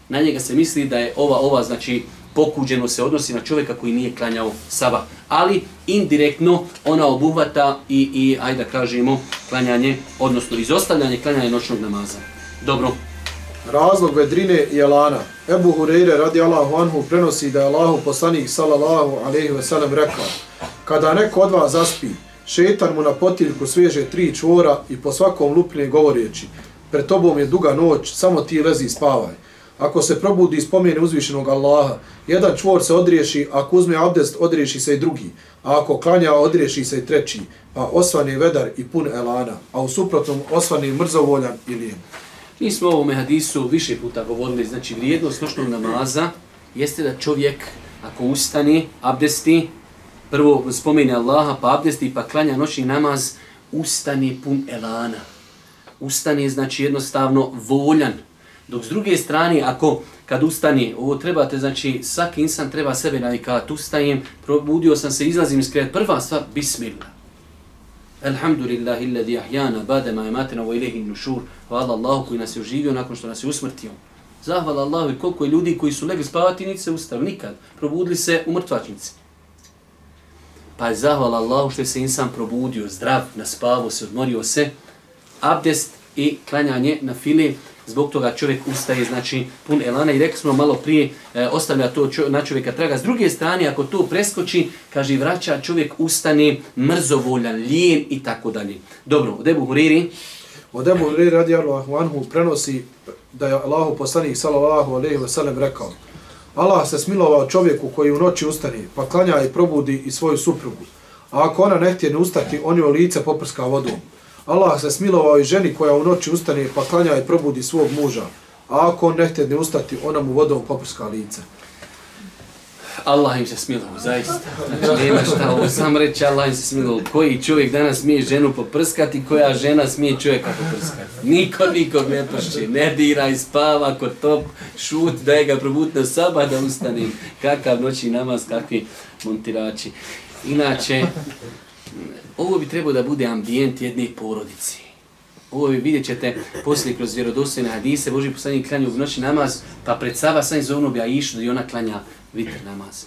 Na njega se misli da je ova, ova, znači, pokuđeno se odnosi na čovjeka koji nije klanjao sabah. Ali indirektno ona obuvata i, i ajde da kažemo, klanjanje, odnosno izostavljanje klanjanje noćnog namaza. Dobro, Razlog vedrine i elana. Ebu Hureyre radi Allahu anhu prenosi da je Allahu poslanik sallallahu alaihi ve rekao Kada neko od vas zaspi, šetan mu na potiljku sveže tri čvora i po svakom lupne govoreći Pred tobom je duga noć, samo ti lezi i spavaj. Ako se probudi i spomene uzvišenog Allaha, jedan čvor se odriješi, ako uzme abdest, odriješi se i drugi. A ako klanja, odriješi se i treći. Pa osvane vedar i pun elana, a u suprotnom osvane mrzovoljan i lijen. Mi smo o ovome hadisu više puta govorili, znači vrijednost noćnog namaza jeste da čovjek ako ustane, abdesti, prvo spomene Allaha, pa abdesti, pa klanja noćni namaz, ustane pun elana. Ustane znači jednostavno voljan. Dok s druge strane, ako kad ustane, ovo trebate, znači svaki insan treba sebe navikati, ustajem, probudio sam se, izlazim iz kreta, prva stvar, bismillah. Alhamdulillahi alladhi ahyana ba'da ma amatana wa ilayhi an-nushur. Hvala Allahu koji nas je oživio nakon što nas je usmrtio. Zahvala Allahu i koliko je ljudi koji su legli spavati niti se ustav nikad. Probudili se u mrtvačnici. Pa je zahvala Allahu što je se insan probudio, zdrav, naspavo se, odmorio se. Abdest i klanjanje na fili zbog toga čovjek ustaje, znači pun elana i rekli smo malo prije, e, ostavlja to čo, na čovjeka traga. S druge strane, ako to preskoči, kaže vraća, čovjek ustane mrzovoljan, lijen i tako dalje. Dobro, od Ebu Huriri. Od Ebu Huriri radi Allahu anhu prenosi da je Allahu poslanik sallallahu alaihi wa sallam rekao Allah se smilovao čovjeku koji u noći ustane, pa klanja i probudi i svoju suprugu. A ako ona ne htje ne ustati, on joj lice poprska vodom. Allah se smilovao i ženi koja u noći ustane pa klanja i probudi svog muža. A ako on ne ne ustati, ona mu vodom poprska lice. Allah im se smilovao, zaista. Znači, nema šta ovo sam reći, Allah im se smilovao. Koji čovjek danas smije ženu poprskati, koja žena smije čovjeka poprskati. Niko nikog ne prši, ne diraj, spava, ko top, šut, daj ga probutno saba da ustane. Kakav noći namaz, kakvi montirači. Inače, ovo bi trebao da bude ambijent jedne porodice. Ovo vi vidjet ćete poslije kroz vjerodostojne hadise, Boži poslanik klanja u noći namaz, pa pred Saba sam iz ovnog ja i ona klanja vitr namaz.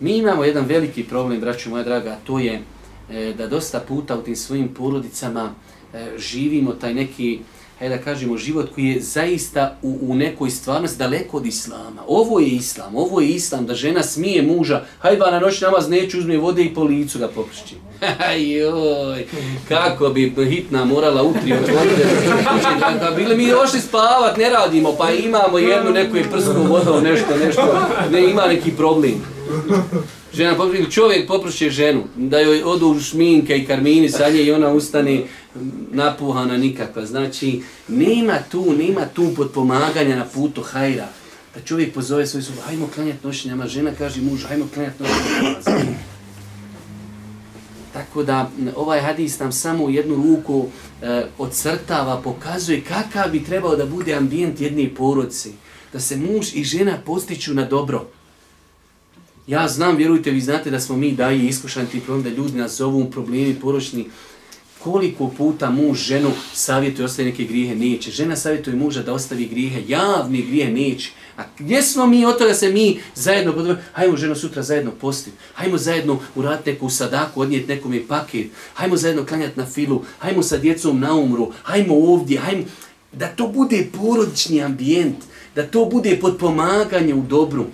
Mi imamo jedan veliki problem, braću moja draga, to je e, da dosta puta u tim svojim porodicama e, živimo taj neki, hajde da kažemo, život koji je zaista u, u nekoj stvarnosti daleko od islama. Ovo je islam, ovo je islam, da žena smije muža, hajde na noć namaz neću uzme vode i po licu ga popršći. Joj, kako bi hitna morala utri od vode. Bili mi došli spavat, ne radimo, pa imamo jednu neku je prsku vodom, nešto, nešto, ne ima neki problem. Žena poprši, čovjek popršće ženu, da joj odu šminke i karmini sa nje i ona ustane napuhana nikakva. Znači, nema tu, nema tu podpomaganja na putu hajra. Da čovjek pozove svoju sobu, hajmo klanjati noćnjama, žena kaže mužu, hajmo klanjati noćnjama. Tako da ovaj hadis nam samo u jednu ruku eh, e, odcrtava, pokazuje kakav bi trebao da bude ambijent jedne porodice. Da se muž i žena postiću na dobro. Ja znam, vjerujte, vi znate da smo mi daji iskušani ti problem, da ljudi nas zovu problemi poročni. Koliko puta muž ženu savjetuje ostavi neke grijehe? Neće. Žena savjetuje muža da ostavi grijehe, javni grijehe neće. A gdje smo mi od toga se mi zajedno podvojimo? Hajmo ženo sutra zajedno postiti. Hajmo zajedno uraditi neku sadaku, odnijeti nekom je paket. Hajmo zajedno klanjati na filu. Hajmo sa djecom na umru. Hajmo ovdje. Hajmo... Da to bude porodični ambijent. Da to bude podpomaganje u dobru.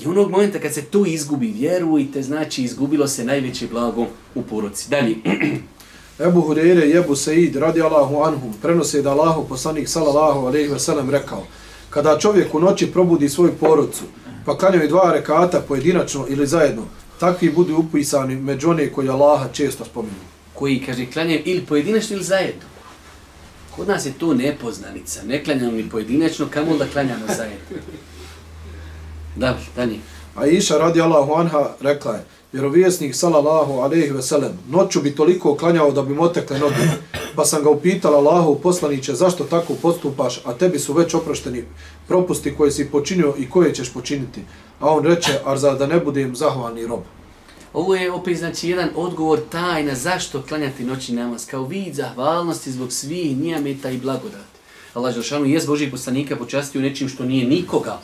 I onog momenta kad se to izgubi, vjerujte, znači izgubilo se najveće blago u porodci. Dalje. Ebu Hureyre i Ebu Sejid radi Allahu anhum prenose da Allahu poslanik sallallahu alaihi ve rekao kada čovjek u noći probudi svoju porodcu pa klanjaju dva rekata pojedinačno ili zajedno takvi budu upisani među one koji Allaha često spominju. Koji, kaže, klanjaju ili pojedinačno ili zajedno. Kod nas je to nepoznanica. Ne klanjamo ni pojedinačno, kamo da klanjamo zajedno. Dobro, dalje. A Iša radi Allahu anha rekla je vjerovijesnik sallallahu alejhi ve sellem noću bi toliko klanjao da bi motekle noge. Pa sam ga upitala Allahu poslanice zašto tako postupaš a tebi su već oprošteni propusti koje si počinio i koje ćeš počiniti? A on reče ar za da ne budem zahvalni rob? Ovo je opet znači jedan odgovor tajna zašto klanjati noći namaz. Kao vid zahvalnosti zbog svih nijameta i blagodati. Allah Želšanu je Božih poslanika počastio nečim što nije nikoga,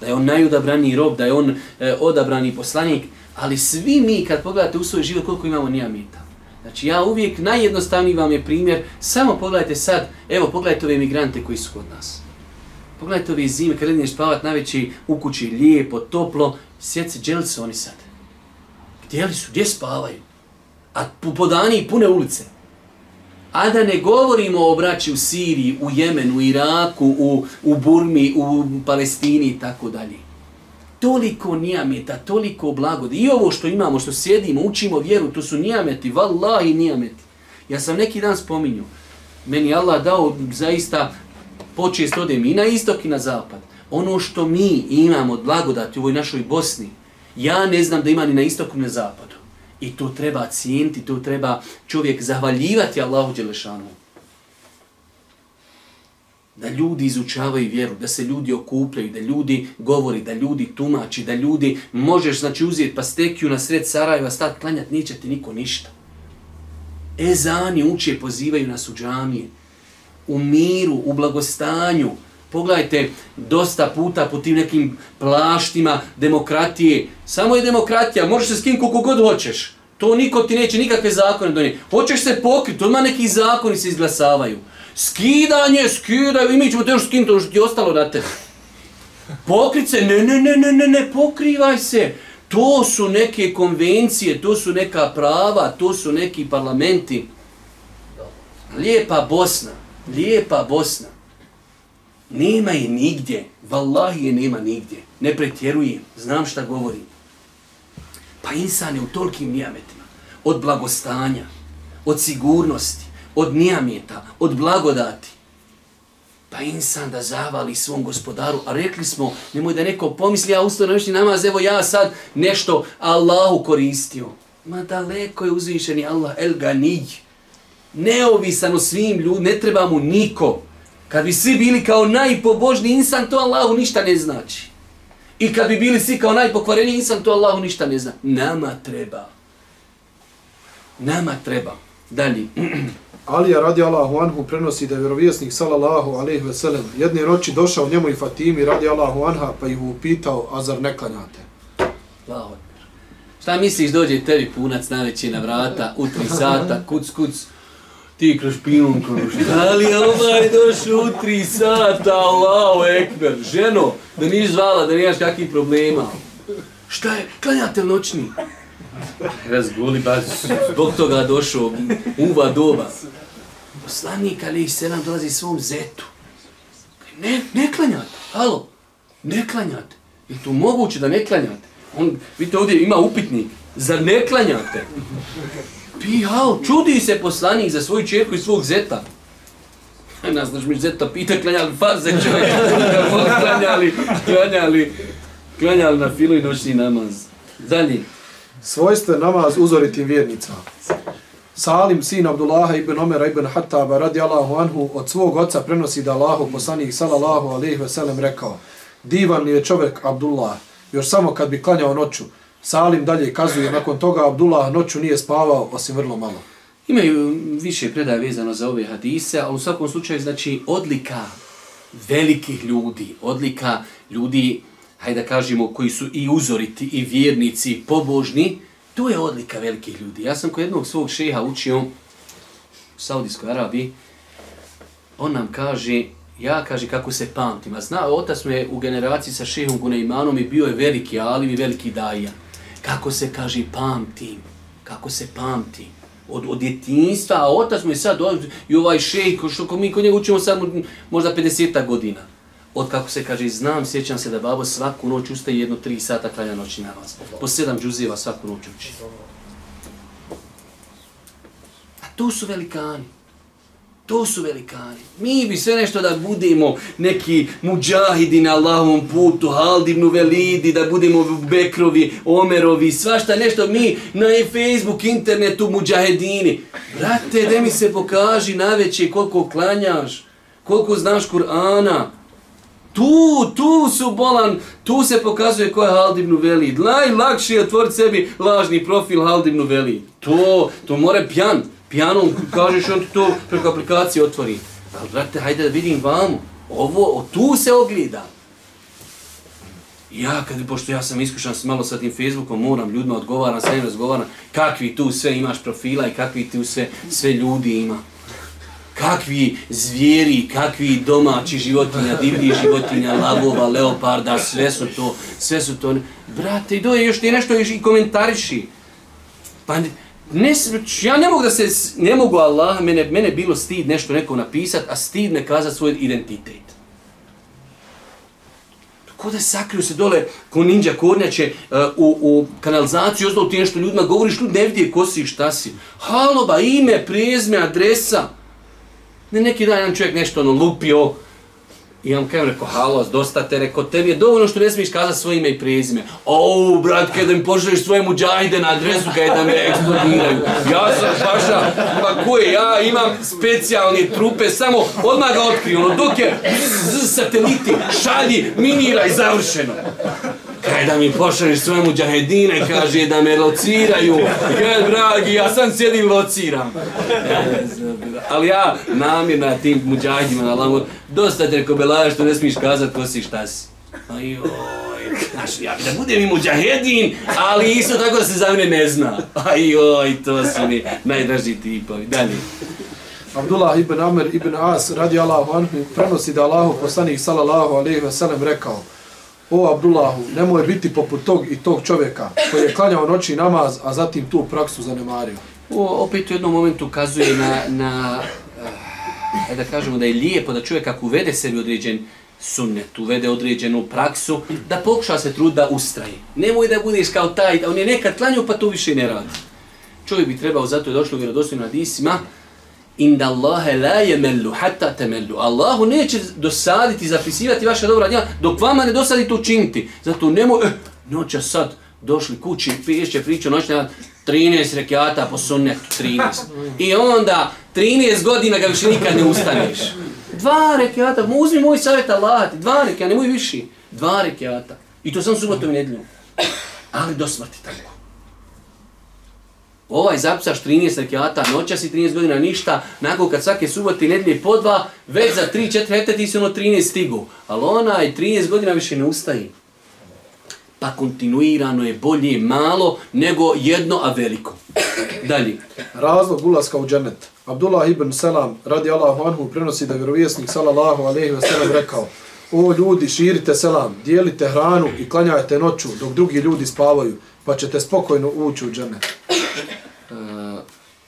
da je on najudabrani rob, da je on e, odabrani poslanik, Ali svi mi, kad pogledate u svoj život, koliko imamo nijamita. Znači, ja uvijek, najjednostavniji vam je primjer, samo pogledajte sad, evo, pogledajte ove emigrante koji su kod nas. Pogledajte ove zime, kad ideš spavat na veći u kući, lijepo, toplo, sjeci, gdje su oni sad? Gdje li su? Gdje spavaju? A po, po dani pune ulice. A da ne govorimo o braći u Siriji, u Jemenu, u Iraku, u, u Burmi, u Palestini i tako dalje toliko nijameta, toliko blagode. I ovo što imamo, što sjedimo, učimo vjeru, to su nijameti, vallahi nijameti. Ja sam neki dan spominju, meni Allah dao zaista počest odem i na istok i na zapad. Ono što mi imamo od blagodati u ovoj našoj Bosni, ja ne znam da ima ni na istoku ni na zapadu. I to treba cijeniti, to treba čovjek zahvaljivati Allahu Đelešanu da ljudi izučavaju vjeru, da se ljudi okupljaju, da ljudi govori, da ljudi tumači, da ljudi možeš znači uzeti pastekiju na sred Sarajeva, stat klanjati, neće ti niko ništa. Ezani uče, pozivaju nas u džamije, u miru, u blagostanju. Pogledajte, dosta puta po tim nekim plaštima demokratije. Samo je demokratija, možeš se s kim koliko god hoćeš. To niko ti neće nikakve zakone donijeti. Hoćeš se pokriti, odmah neki zakoni se izglasavaju. Skidanje, skidaju, i mi ćemo te još skinuti, ono što ti ostalo na tebe. Pokrit se, ne, ne, ne, ne, ne, ne, pokrivaj se. To su neke konvencije, to su neka prava, to su neki parlamenti. Lijepa Bosna, lijepa Bosna. Nema je nigdje, vallahi je nema nigdje. Ne pretjerujem, znam šta govorim. Pa insan je u tolkim nijametima, od blagostanja, od sigurnosti, od nijameta, od blagodati. Pa insan da zavali svom gospodaru, a rekli smo, nemoj da neko pomisli, ja ustao noćni namaz, evo ja sad nešto Allahu koristio. Ma daleko je uzvišeni Allah, el ganij. Neovisan o svim ljudima, ne treba mu niko. Kad bi svi bili kao najpobožni insan, to Allahu ništa ne znači. I kad bi bili svi kao najpokvareni insan, to Allahu ništa ne zna. Nama treba. Nama treba. Dalje. Alija radi Allahu anhu prenosi da je vjerovjesnik sallallahu alaihi ve sellem jedne noći došao njemu i Fatimi radi Allahu anha pa ih upitao, a zar ne klanjate? Allahu Šta misliš dođe tebi punac najveći na vrata u tri sata, kuc kuc, ti kroz pinom kroz. Da li ovaj došao u tri sata, Allahu ekber, ženo, da niš zvala, da nemaš kakvih problema. Šta je, klanjate noćni? Razguli, baš, zbog toga došao uva doba. Poslanik Ali i Selam dolazi svom zetu. Ne, ne klanjate. Halo, ne klanjate. Je to moguće da ne klanjate? On, vidite ovdje ima upitnik. Zar ne klanjate? Pi, halo, čudi se poslanik za svoju čerku i svog zeta. Ne znaš mi zeta pita klanjali faze čovjek. klanjali, klanjali, klanjali na filu i noćni namaz. Dalje. Svojstven namaz uzoritim vjernicama. Salim, sin Abdullaha ibn Omera ibn Hattaba radi Allahu anhu od svog oca prenosi da Allahu poslanik sallallahu alaihi ve sellem rekao Divan li je čovjek Abdullah, još samo kad bi klanjao noću. Salim dalje kazuje, nakon toga Abdullah noću nije spavao, osim vrlo malo. Imaju više predaje vezano za ove hadise, ali u svakom slučaju znači odlika velikih ljudi, odlika ljudi, hajde da kažemo, koji su i uzoriti, i vjernici, i pobožni, to je odlika velikih ljudi. Ja sam kod jednog svog šeha učio u Saudijskoj Arabiji, on nam kaže, ja kaže kako se pamtim, a zna, otac me je u generaciji sa šehom Guneimanom i bio je veliki alim i veliki daja. Kako se kaže pamtim, kako se pamtim od, od djetinjstva, a otac mu je sad i ovaj šejh, što ko mi kod njega učimo sad možda 50 godina. Od kako se kaže, znam, sjećam se da babo svaku noć ustaje jedno tri sata kralja noći na vas. Po sedam džuzijeva svaku noć uči. A tu su velikani. To su velikani. Mi bi sve nešto da budemo neki muđahidi na Allahovom putu, Haldibnu velidi, da budemo Bekrovi, Omerovi, svašta nešto mi na Facebook, internetu, muđahedini. Brate, da mi se pokaži naveće koliko klanjaš, koliko znaš Kur'ana. Tu, tu su bolan, tu se pokazuje ko je Haldibnu velid. Najlakše je otvoriti sebi lažni profil Haldibnu velid. To, to more pjan pijanom, kažeš on ti to preko aplikacije otvori. Ali, brate, hajde da vidim vamo. Ovo, o, tu se ogleda. Ja, kad, pošto ja sam iskušan s malo sa tim Facebookom, moram ljudima odgovaram, sa njim razgovaram, kakvi tu sve imaš profila i kakvi tu sve, sve ljudi ima. Kakvi zvijeri, kakvi domaći životinja, divlji životinja, lavova, leoparda, sve su to, sve su to. Brate, i doje još ti nešto još i komentariši. Pa, ne, ja ne mogu da se, ne mogu Allah, mene, mene bilo stid nešto neko napisat, a stid ne kazat svoj identitet. Ko da sakriju se dole ko ninja kornjače uh, u, u kanalizaciju, ozdao ti nešto ljudima, govoriš, ljudi ne vidi ko si šta si. Halo, ba, ime, prezme, adresa. Ne, neki dan jedan čovjek nešto ono lupio, I on kaže, rekao, halos, dosta te, rekao, tebi je dovoljno što ne smiješ kazati svoje ime i prezime. O, brat, kada mi pošalješ svoje muđajde na adresu, kada da me eksplodiraju. Ja sam paša, pa ko je, ja imam specijalne trupe, samo odmah ga otkri, ono, dok je z, sateliti, šalji, miniraj, završeno. Kaj da mi pošalješ svoje muđahedine, kaže da me lociraju. Ja, dragi, ja sam sjedim lociram. Ali ja namjerno tim muđahidima na lamu, dosta te reko belaja što ne smiješ kazat ko si šta si. Pa Ajoj, znaš, ja bi da budem i muđahedin, ali isto tako da se za mene ne zna. Pa Ajoj, to su mi najdraži tipovi. Dalje. Abdullah ibn Amr ibn As radi Allahu anhu prenosi da Allahu poslanik sallallahu alejhi ve sellem rekao: O Abdullahu, nemoj biti poput tog i tog čovjeka koji je klanjao noći namaz, a zatim tu praksu zanemario. O, opet u jednom momentu ukazuje na, na uh, da kažemo da je lijepo da čovjek ako uvede sebi određen sunnet, uvede određenu praksu, da pokuša se trud da ustraji. Nemoj da budeš kao taj, on je nekad klanjao pa to više ne radi. Čovjek bi trebao, zato je došlo u vjerodostojnim hadisima, inda Allahe la yemellu hatta temellu. Allahu neće dosaditi, zapisivati vaša dobra djela, dok vama ne dosadi to učiniti. Zato nemo, eh, noća sad, došli kući, pješće priču noćna, 13 rekiata po sunnetu, 13. I onda 13 godina ga više nikad ne ustaneš. Dva rekiata, uzmi moj savjet Allah, dva rekiata, nemoj viši. Dva rekiata. I to sam subotom i nedljom. Ali do smrti tako ovaj zapisaš 13 rekiata, noćas i 13 godina ništa, nakon kad svake subote i nedlje po dva, već za 3-4 hekta ti si ono 13 stigu. Ali onaj 13 godina više ne ustaje. Pa kontinuirano je bolje malo nego jedno, a veliko. Dalje. Razlog ulaska u džennet. Abdullah ibn Salam radi Allahu anhu prenosi da vjerovjesnik sallallahu alejhi ve sellem rekao O ljudi, širite selam, dijelite hranu i klanjajte noću dok drugi ljudi spavaju, pa ćete spokojno ući u džennet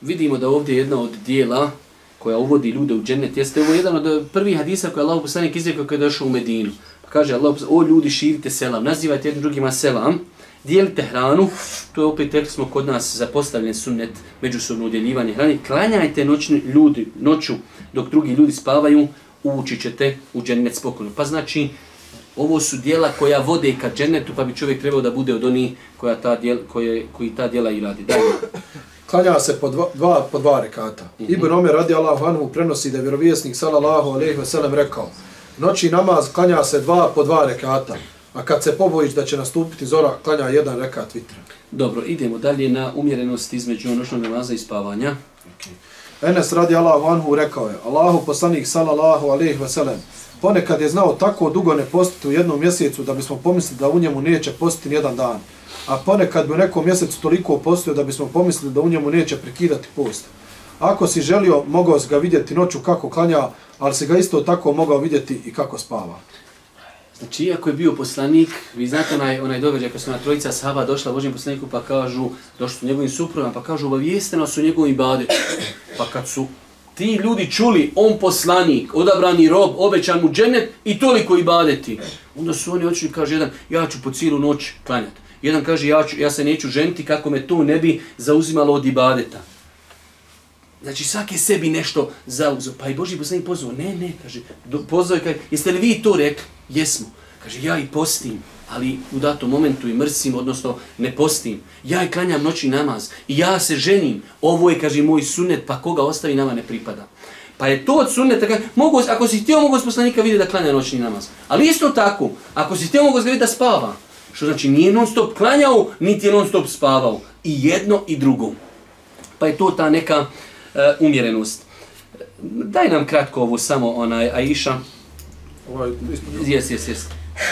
vidimo da ovdje jedna od dijela koja uvodi ljude u džennet, jeste ovo jedan od eh, prvih hadisa koje Allah poslanik izrekao kada je došao u Medinu. Pa kaže Allah, o ljudi širite selam, nazivajte jednim drugima selam, dijelite hranu, to je opet rekli smo kod nas zapostavljen sunnet, međusobno udjeljivanje hrane, klanjajte noćni ljudi, noću dok drugi ljudi spavaju, ući ćete u džennet spokojno. Pa znači, ovo su dijela koja vode ka džennetu, pa bi čovjek trebao da bude od onih koja ta dijela, koje, koji ta dijela i radi. Dalje klanja se po dva, dva, po dva rekata. Mm -hmm. Ibn Omer radi Allahu anhu prenosi da je vjerovjesnik sallallahu alaihi ve sellem rekao noći namaz klanja se dva po dva rekata, a kad se pobojiš da će nastupiti zora, klanja jedan rekat vitra. Dobro, idemo dalje na umjerenost između noćnog namaza i spavanja. Okay. Enes radi Allahu anhu rekao je, Allahu poslanik sallallahu alaihi wasallam, ponekad je znao tako dugo ne postiti u jednom mjesecu da bismo pomislili da u njemu neće postiti nijedan dan. A ponekad bi u nekom mjesecu toliko postio da bismo pomislili da u njemu neće prekidati post. Ako si želio, mogao si ga vidjeti noću kako klanja, ali si ga isto tako mogao vidjeti i kako spava. Znači, iako je bio poslanik, vi znate onaj, onaj događaj kad su na trojica sahaba došla Božjem poslaniku pa kažu, došli su njegovim suprugama pa kažu, obavijesteno su njegovim badetom. Pa kad su ti ljudi čuli, on poslanik, odabrani rob, obećan mu dženet i toliko i badeti. Onda su oni očili, kaže jedan, ja ću po cijelu noć klanjati. Jedan kaže, ja, ću, ja se neću ženiti kako me to ne bi zauzimalo od ibadeta. Znači svaki sebi nešto zauzeo. Pa i Boži poslanik pozvao. Ne, ne, kaže, pozvao je, kaže, jeste li vi to rekli? Jesmo. Kaže, ja i postim, ali u datom momentu i mrsim, odnosno ne postim. Ja i klanjam noći namaz i ja se ženim. Ovo je, kaže, moj sunet, pa koga ostavi nama ne pripada. Pa je to od sunneta, kaže, mogu, ako si htio, mogu s poslanika vidjeti da klanja noćni namaz. Ali isto tako, ako si htio, mogu vidjeti da spava. Što znači, nije non stop klanjao, niti je non stop spavao. I jedno i drugo. Pa je to ta neka uh, umjerenost. Daj nam kratko ovo samo, onaj, Aisha. Ovaj, Jes, jes, jes.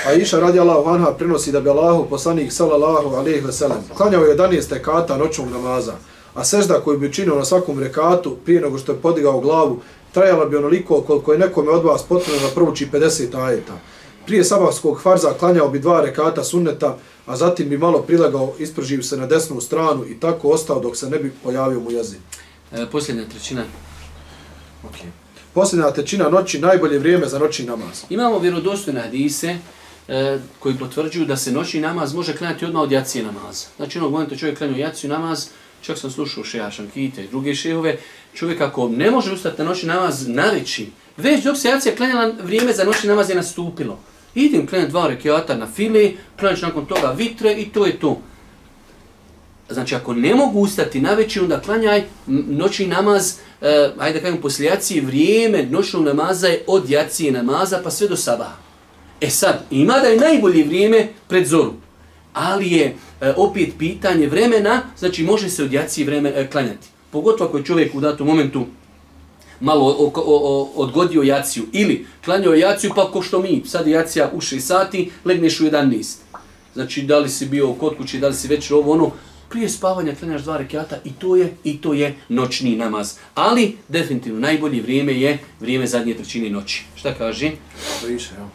Aisha radi Allahu anha prenosi da bi Allahu poslanik sallallahu alaihi ve sellem klanjao 11 rekata noćnog namaza, a sežda koju bi učinio na svakom rekatu prije nego što je podigao glavu trajala bi onoliko koliko je nekome od vas potrebno da prouči 50 ajeta. Prije sabahskog farza klanjao bi dva rekata sunneta, a zatim bi malo prilegao, ispržio se na desnu stranu i tako ostao dok se ne bi pojavio mu jezin. E, posljednja trećina. Okay. Posljednja trećina noći, najbolje vrijeme za noćni namaz. Imamo vjerodostojne hadise e, koji potvrđuju da se noćni namaz može klanjati odmah od jacije namaza. Znači onog momenta čovjek klanju jaciju namaz, čak sam slušao šeha Šankite i druge šehove, čovjek ako ne može ustati na noćni namaz navići, već dok se jacija klanjala, vrijeme za noćni namaz je nastupilo. Idem klanjati dva rekiata na fili, klanjati nakon toga vitre i to je to. Znači, ako ne mogu ustati na veći, onda klanjaj noćni namaz, eh, ajde da kažem, poslije jacije, vrijeme noćnog namaza je od jacije namaza pa sve do sabaha. E sad, ima da je najbolje vrijeme pred zoru, ali je eh, opet pitanje vremena, znači može se od jacije vreme eh, klanjati. Pogotovo ako je čovjek u datom momentu malo o, o, o, odgodio jaciju ili klanjao jaciju pa ko što mi, sad je jacija u 6 sati, legneš u 11. Znači, da li si bio kod kući, da li si večer ovo ono, prije spavanja klanjaš dva rekiata i to je i to je noćni namaz. Ali definitivno najbolje vrijeme je vrijeme zadnje trećine noći. Šta kaže? Više, ja.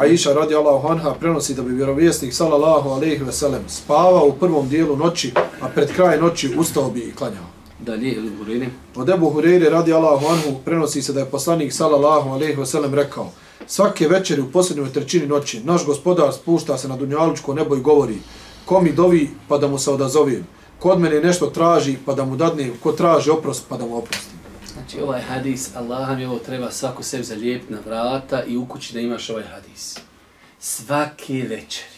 Aisha radi Allahu anha prenosi da bi vjerovjesnik sallallahu alejhi ve sellem spavao u prvom dijelu noći, a pred kraj noći ustao bi i klanjao. Dalje, Hureyre. Od Ebu Hureyre radi Allahu anhu prenosi se da je poslanik sallallahu alejhi ve sellem rekao Svake večeri u posljednjoj trećini noći naš gospodar spušta se na dunjalučko nebo i govori ko mi dovi pa da mu se odazovim, kod mene nešto traži pa da mu dadnem, ko traži oprost pa da mu oprostim. Znači ovaj hadis, Allah mi ovo treba svako sebi zalijepiti na vrata i u kući da imaš ovaj hadis. Svake večeri.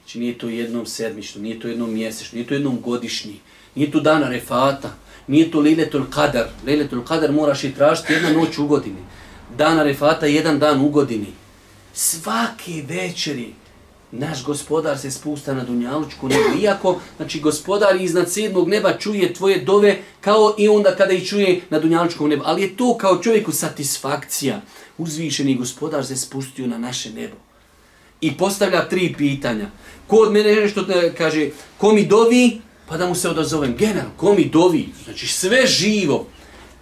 Znači nije to jednom sedmično, nije to jednom mjesečno, nije to jednom godišnji, nije tu dana refata, nije tu liletul kadar. Liletul kadar moraš i tražiti jedna noć u godini. Dana refata jedan dan u godini. Svaki večeri naš gospodar se spusta na dunjalučku nebo. Iako, znači, gospodar iznad sedmog neba čuje tvoje dove kao i onda kada i čuje na dunjalučkom nebu. Ali je to kao čovjeku satisfakcija. Uzvišeni gospodar se spustio na naše nebo. I postavlja tri pitanja. Ko od mene nešto kaže, ko mi dovi, pa da mu se odazovem. General, ko mi dovi, znači sve živo.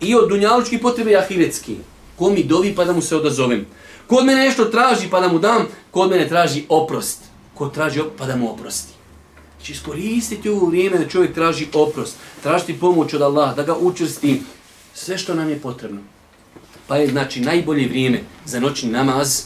I od dunjalučkih potrebe i ahiretski. Ko mi dovi, pa da mu se odazovem. Kod mene nešto traži pa da mu dam, kod mene traži oprost. Ko traži oprost pa da mu oprosti. Znači iskoristiti ovo vrijeme da čovjek traži oprost, tražiti pomoć od Allah, da ga učrsti, sve što nam je potrebno. Pa je znači najbolje vrijeme za noćni namaz,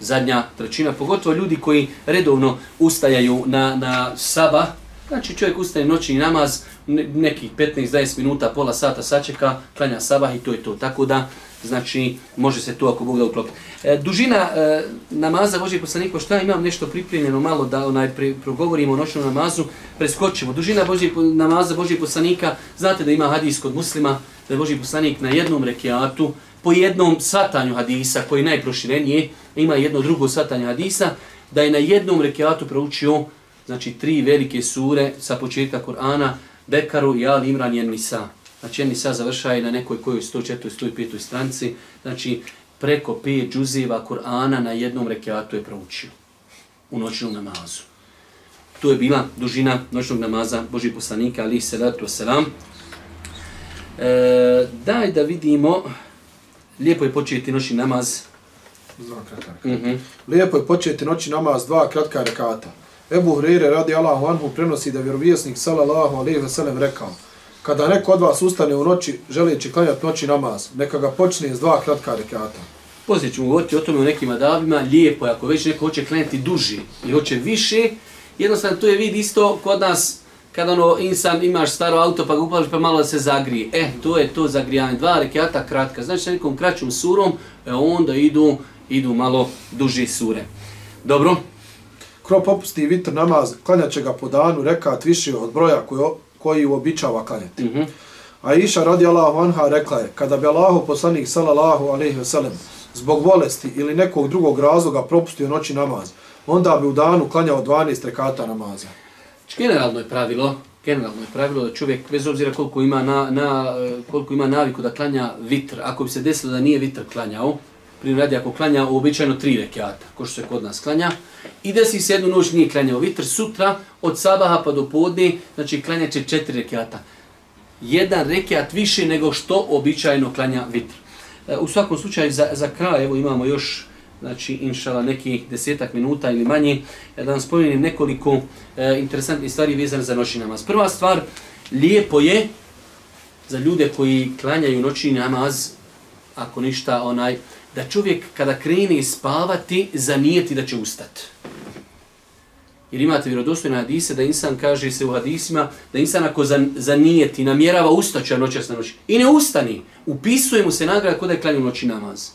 zadnja trećina, pogotovo ljudi koji redovno ustajaju na, na sabah, znači čovjek ustaje noćni namaz, nekih 15-20 minuta, pola sata sačeka, klanja sabah i to je to. Tako da, znači, može se to ako Bog da uklopi. E, dužina e, namaza Božih poslanika, šta imam nešto pripremljeno malo da onaj pre, progovorimo o noćnom namazu, preskočimo. Dužina Božih, namaza Božih poslanika, znate da ima hadis kod muslima, da je Božji poslanik na jednom rekiatu, po jednom satanju hadisa, koji je najproširenije, ima jedno drugo satanje hadisa, da je na jednom rekiatu proučio znači tri velike sure sa početka Kur'ana, Bekaru, Jal, Imran i Nisa. Znači, jedni sad završaju na nekoj kojoj 104. 105. stranici, znači, preko 5 džuzeva Kur'ana na jednom rekiatu je proučio u noćnom namazu. To je bila dužina noćnog namaza Božih poslanika, ali se ratu selam. E, daj da vidimo, lijepo je početi noćni namaz. Dva kratka rekata. Mm -hmm. Lijepo je početi noćni namaz, dva kratka rekata. Ebu Hurire radi Allahu Anhu prenosi da vjerovijesnik sallallahu alaihi ve sellem rekao Kada neko od vas ustane u noći želeći klanjati noći namaz, neka ga počne s dva kratka rekata. Poslije ćemo govoriti o tome u nekim adabima, lijepo je ako već neko hoće klanjati duži i hoće više, jednostavno to je vid isto kod nas kada ono insan imaš staro auto pa ga upališ pa malo da se zagrije. E, to je to zagrijanje. Dva rekiata kratka. Znači sa nekom kraćom surom, e, onda idu, idu malo duži sure. Dobro? Kro popusti vitr namaz, klanjat će ga po danu, rekat više od broja koji, koji uobičava klanjati. Mm -hmm. A Iša radi Allahu anha rekla je, kada bi Allahu poslanik sallallahu alaihi ve sellem zbog bolesti ili nekog drugog razloga propustio noći namaz, onda bi u danu klanjao 12 rekata namaza. Generalno je pravilo, generalno je pravilo da čovjek, bez obzira koliko ima, na, na, koliko ima naviku da klanja vitr, ako bi se desilo da nije vitr klanjao, primjer radi ako klanja uobičajeno tri rekiata, ko što se kod nas klanja, i desi se jednu noć nije klanjao vitr, sutra od sabaha pa do podne, znači klanja će četiri rekiata. Jedan rekiat više nego što običajno klanja vitr. E, u svakom slučaju, za, za kraj, evo imamo još znači inšala nekih desetak minuta ili manje, e, da vam spomenem nekoliko e, interesantnih stvari vezane za noćni namaz. Prva stvar, lijepo je za ljude koji klanjaju noćni namaz, ako ništa, onaj, da čovjek kada krene spavati, zanijeti da će ustati. Jer imate vjerodostojne hadise da insan kaže se u hadisima da insan ako zanijeti, namjerava ustaća noćas na noći i ne ustani, upisuje mu se nagrada kod je klanju noći namaz.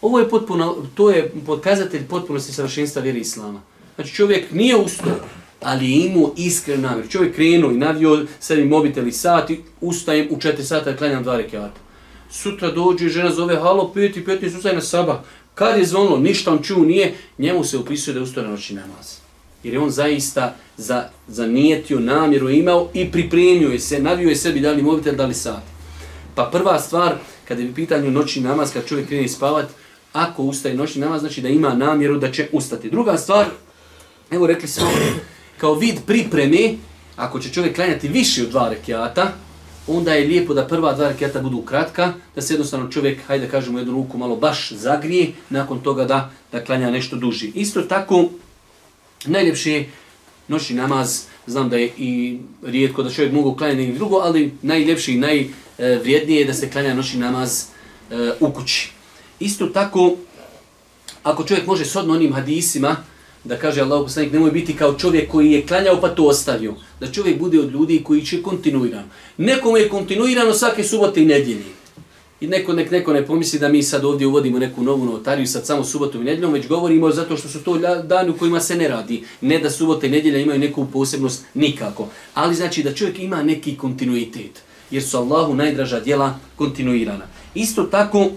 Ovo je potpuno, to je pokazatelj potpunosti savršenstva vjeri Islama. Znači čovjek nije ustao, ali je imao iskren namjer. Čovjek krenuo i navio sebi mobitel i sat i ustajem u četiri sata i klanjam dva rekiata. Sutra dođe žena zove, halo, peti, peti, ustaj na sabah. Kad je zvonilo, ništa on čuo nije, njemu se upisuje da je na noći namaz. Jer je on zaista za, zanijetio namjeru imao i pripremio je se, navio je sebi da li mobitel, da li sat. Pa prva stvar, kada je u pitanju noći namaz, kad čovjek krene spavati, ako ustaje noćni namaz, znači da ima namjeru da će ustati. Druga stvar, evo rekli smo, kao vid pripreme, ako će čovjek klanjati više od dva rekiata, onda je lijepo da prva dva reketa budu kratka, da se jednostavno čovjek, hajde da kažemo jednu ruku, malo baš zagrije, nakon toga da, da klanja nešto duži. Isto tako, najljepši je noćni namaz, znam da je i rijetko da čovjek mogu klanjati nekog drugo, ali najljepši i najvrijednije je da se klanja noćni namaz e, u kući. Isto tako, ako čovjek može s onim hadisima, da kaže Allah poslanik, nemoj biti kao čovjek koji je klanjao pa to ostavio. Da čovjek bude od ljudi koji će kontinuirano. Nekom je kontinuirano svake subote i nedjelje. I neko, nek, neko ne pomisli da mi sad ovdje uvodimo neku novu notariju sad samo subotom i nedjeljom, već govorimo zato što su to dani u kojima se ne radi. Ne da subote i nedjelja imaju neku posebnost, nikako. Ali znači da čovjek ima neki kontinuitet. Jer su Allahu najdraža djela kontinuirana. Isto tako,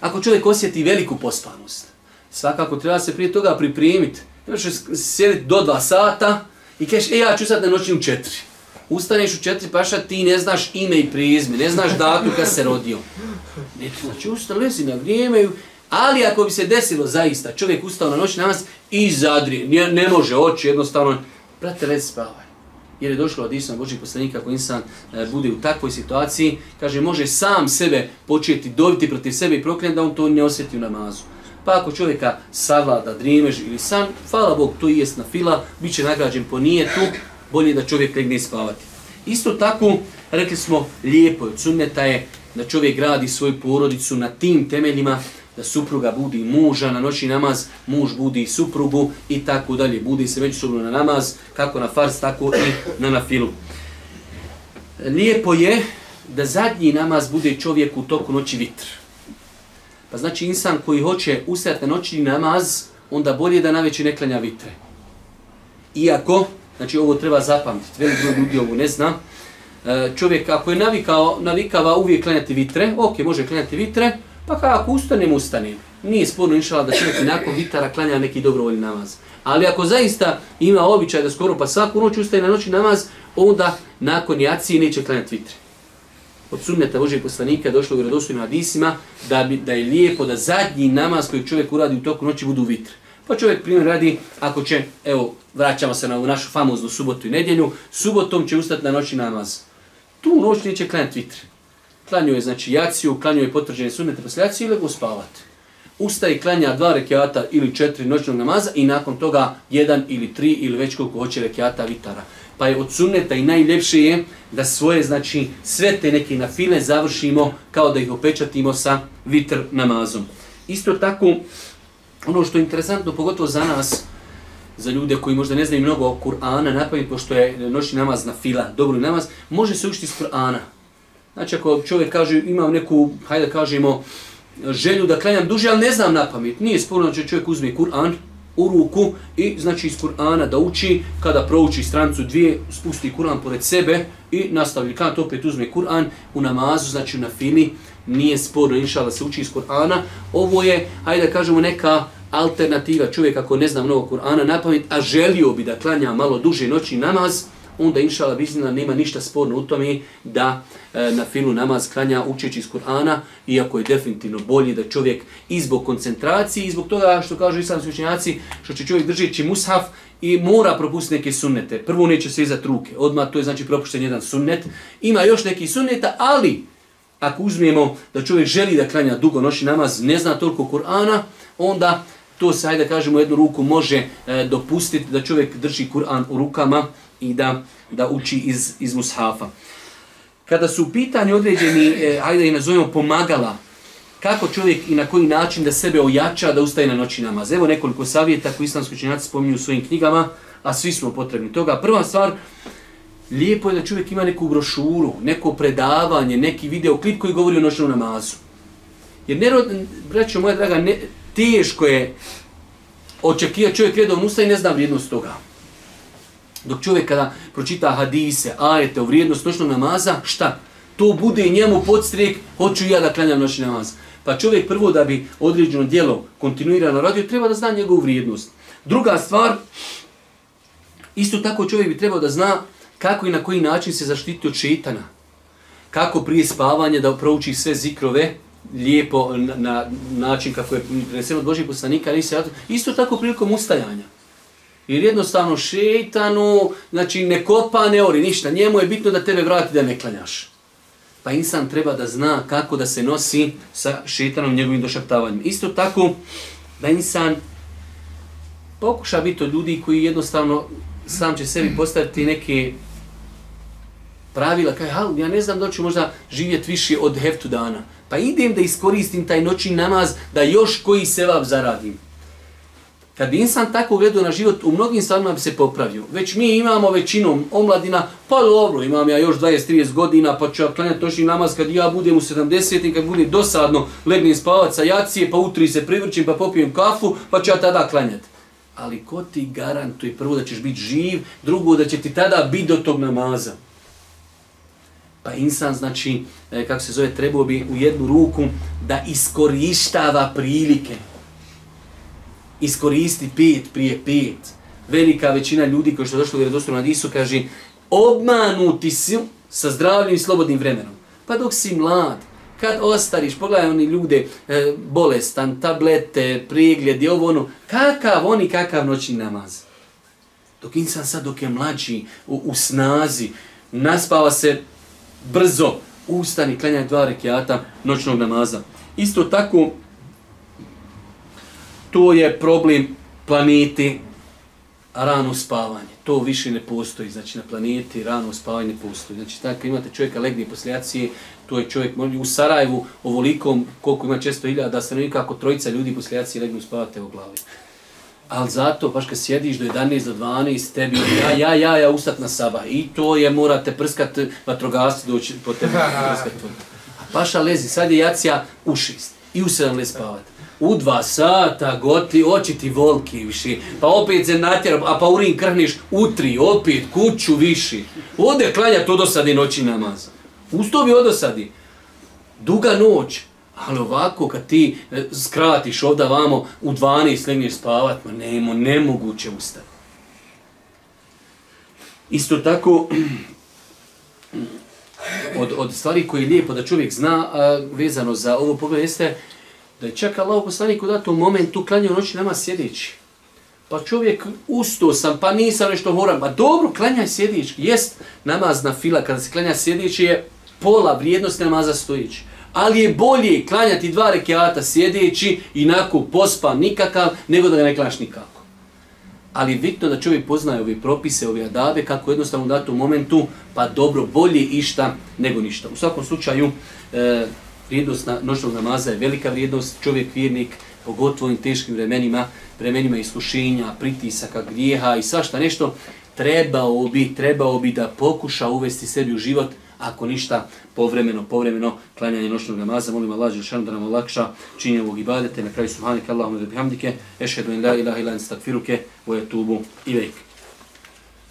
Ako čovjek osjeti veliku pospanost, svakako treba se prije toga pripremiti. Trebaš sjediti do dva sata i kažeš, e, ja ću sad na noći u četiri. Ustaneš u četiri paša, ti ne znaš ime i prizme, ne znaš datu kad se rodio. Ne, znači, usta lezi na vrijeme, ali ako bi se desilo zaista, čovjek ustao na noć na nas i zadri, ne, ne može oči, jednostavno, brate, lezi spavaj jer je došlo od Isma Božih poslanika ako insan e, bude u takvoj situaciji, kaže može sam sebe početi dobiti protiv sebe i prokljati da on to ne osjeti u namazu. Pa ako čovjeka savlada, drimež ili san, hvala Bog, to i jest na fila, bit će nagrađen po nijetu, bolje da čovjek legne spavati. Isto tako, rekli smo, lijepo je, sunneta je da čovjek gradi svoju porodicu na tim temeljima, da supruga budi muža na noći namaz, muž budi suprugu i tako dalje. Budi se međusobno na namaz, kako na fars, tako i na nafilu. Lijepo je da zadnji namaz bude čovjek u toku noći vitr. Pa znači insan koji hoće ustajati na noćni namaz, onda bolje da na veći ne klanja vitre. Iako, znači ovo treba zapamtiti, velik broj ljudi ovo ne zna, e, čovjek ako je navikao, navikava uvijek klanjati vitre, ok, može klanjati vitre, Pa kako ustanem, ustanem. Nije sporno inšala da čovjek nakon vitara klanja neki dobrovoljni namaz. Ali ako zaista ima običaj da skoro pa svaku noć ustaje na noći namaz, onda nakon jacije neće klanjati vitre. Od sunneta Božeg poslanika je došlo u vjerodostojnim hadisima da, bi, da je lijepo da zadnji namaz koji čovjek uradi u toku noći budu vitre. Pa čovjek primjer radi, ako će, evo, vraćamo se na našu famoznu subotu i nedjelju, subotom će ustati na noći namaz. Tu noć neće klanjati vitre. Klanju je, znači, jaciju, klanju je potvrđene sunnete posle jaciju i lego spavati. Ustaje klanja dva rekiata ili četiri noćnog namaza i nakon toga jedan ili tri ili već koliko hoće rekiata vitara. Pa je od sunneta i najljepše je da svoje, znači, sve te neke nafile završimo kao da ih opečatimo sa vitr namazom. Isto tako, ono što je interesantno, pogotovo za nas, za ljude koji možda ne znaju mnogo o Kur'ana, napamet, pošto je noćni namaz na fila, dobro namaz, može se učiti iz Kur'ana. Znači, ako čovjek kaže, imam neku, hajde kažemo, želju da klanjam duže, ali ne znam na pamet, nije sporno da znači čovjek uzme Kur'an u ruku i znači iz Kur'ana da uči, kada prouči strancu dvije, spusti Kur'an pored sebe i nastavi, kada to opet uzme Kur'an u namazu, znači na fili, nije sporno, inša da se uči iz Kur'ana. Ovo je, hajde da kažemo, neka alternativa čovjek ako ne zna mnogo Kur'ana na pamet, a želio bi da klanja malo duže noći namaz, onda inša Allah bizna nema ništa sporno u tome da e, na filu namaz klanja učeći iz Kur'ana, iako je definitivno bolji da čovjek i zbog koncentracije, i zbog toga što kažu islamski učenjaci, što će čovjek držeći mushaf i mora propustiti neke sunnete. Prvo neće se izati ruke, odmah to je znači propušten jedan sunnet. Ima još neki sunneta, ali ako uzmijemo da čovjek želi da klanja dugo noći namaz, ne zna toliko Kur'ana, onda to se, ajde kažemo, jednu ruku može e, dopustiti da čovjek drži Kur'an u rukama i da, da uči iz, iz mushafa. Kada su u pitanju određeni, eh, ajde i nazovemo, pomagala, kako čovjek i na koji način da sebe ojača da ustaje na noći namaz. Evo nekoliko savjeta koji islamski učenjaci spominju u svojim knjigama, a svi smo potrebni toga. Prva stvar, lijepo je da čovjek ima neku brošuru, neko predavanje, neki video klip koji govori o noćnom namazu. Jer nerod, braćo moja draga, ne, teško je očekivati čovjek redovno ustaje i ne zna vrijednost toga. Dok čovjek kada pročita hadise, ajete o vrijednost noćnog namaza, šta? To bude njemu podstrijek, hoću ja da klanjam noćni namaz. Pa čovjek prvo da bi određeno dijelo kontinuirano radio, treba da zna njegovu vrijednost. Druga stvar, isto tako čovjek bi trebao da zna kako i na koji način se zaštiti od šetana. Kako prije spavanja da prouči sve zikrove, lijepo na, na način kako je preneseno od Božih poslanika, isto tako prilikom ustajanja. Jer jednostavno šeitanu, znači ne kopa, ne ori, ništa. Njemu je bitno da tebe vrati da ne klanjaš. Pa insan treba da zna kako da se nosi sa šeitanom njegovim došaptavanjem. Isto tako da insan pokuša biti od ljudi koji jednostavno sam će sebi postaviti neke pravila. Kaj, ja ne znam da ću možda živjeti više od heftu dana. Pa idem da iskoristim taj noćni namaz da još koji sevap zaradim. Kad bi insan tako gledao na život, u mnogim stvarima bi se popravio. Već mi imamo većinom omladina, pa dobro, imam ja još 20-30 godina, pa ću ja klanjati noćni namaz kad ja budem u 70 i kad budem dosadno, legnem spavat sa jacije, pa utri se privrčim, pa popijem kafu, pa ću ja tada klanjati. Ali ko ti garantuje prvo da ćeš biti živ, drugo da će ti tada biti do tog namaza. Pa insan, znači, e, kako se zove, trebao bi u jednu ruku da iskorištava prilike iskoristi pet prije pet. Velika većina ljudi koji što došli u na Disu kaže obmanuti si sa zdravljim i slobodnim vremenom. Pa dok si mlad, kad ostariš, pogledaj oni ljude, e, bolestan, tablete, pregljedi, ovo ono, kakav oni, kakav noćni namaz. Dok insan sad dok je mlađi, u, u snazi, naspava se brzo, ustani, klanjaj dva rekiata noćnog namaza. Isto tako, to je problem planete rano spavanje. To više ne postoji. Znači na planeti rano spavanje ne postoji. Znači tako imate čovjeka legne poslijacije, to je čovjek u Sarajevu ovolikom, koliko ima često ilja, da se nekako trojica ljudi poslijacije legnu spavate u glavi. Ali zato, baš kad sjediš do 11 do 12, tebi ja, ja, ja, ja ustat na sabah. I to je, morate prskat vatrogasci doći po tebi prskat. A paša lezi, sad je jacija u 6 i u 7 le spavate u dva sata, goti, oči ti volki viši, pa opet se natjera, a pa urin krhniš u tri, opet kuću viši. Ode klanja to dosadi noći namaz. Usto bi odosadi. Duga noć, ali ovako kad ti e, skratiš ovda vamo u 12 legneš spavat, ma nemo, nemoguće ustati. Isto tako, od, od stvari koje je lijepo da čovjek zna a, vezano za ovo pogled jeste da je čak Allah poslanik u datom momentu klanjao noći nama sjedeći. Pa čovjek usto sam, pa nisam nešto moram. Pa dobro, klanjaj sjedići. Jest namaz na fila, kada se klanja sjedići je pola vrijednosti namaza stojići. Ali je bolje klanjati dva rekiata sjedeći i pospa nikakav, nego da ga ne klanjaš nikako. Ali bitno da čovjek poznaje ove propise, ove adabe, kako jednostavno u datom momentu, pa dobro, bolje išta nego ništa. U svakom slučaju, e, vrijednost na, noćnog namaza je velika vrijednost, čovjek vjernik, pogotovo u ovim teškim vremenima, vremenima iskušenja, pritisaka, grijeha i svašta nešto, trebao bi, trebao bi da pokuša uvesti sebi u život, ako ništa, povremeno, povremeno, klanjanje noćnog namaza, molim Allah, Želšanu da nam olakša činjenje ovog ibadete, na kraju subhanika Allahumma da bihamdike, ešhedu in la ilaha ilan stakfiruke, vojetubu i vejke.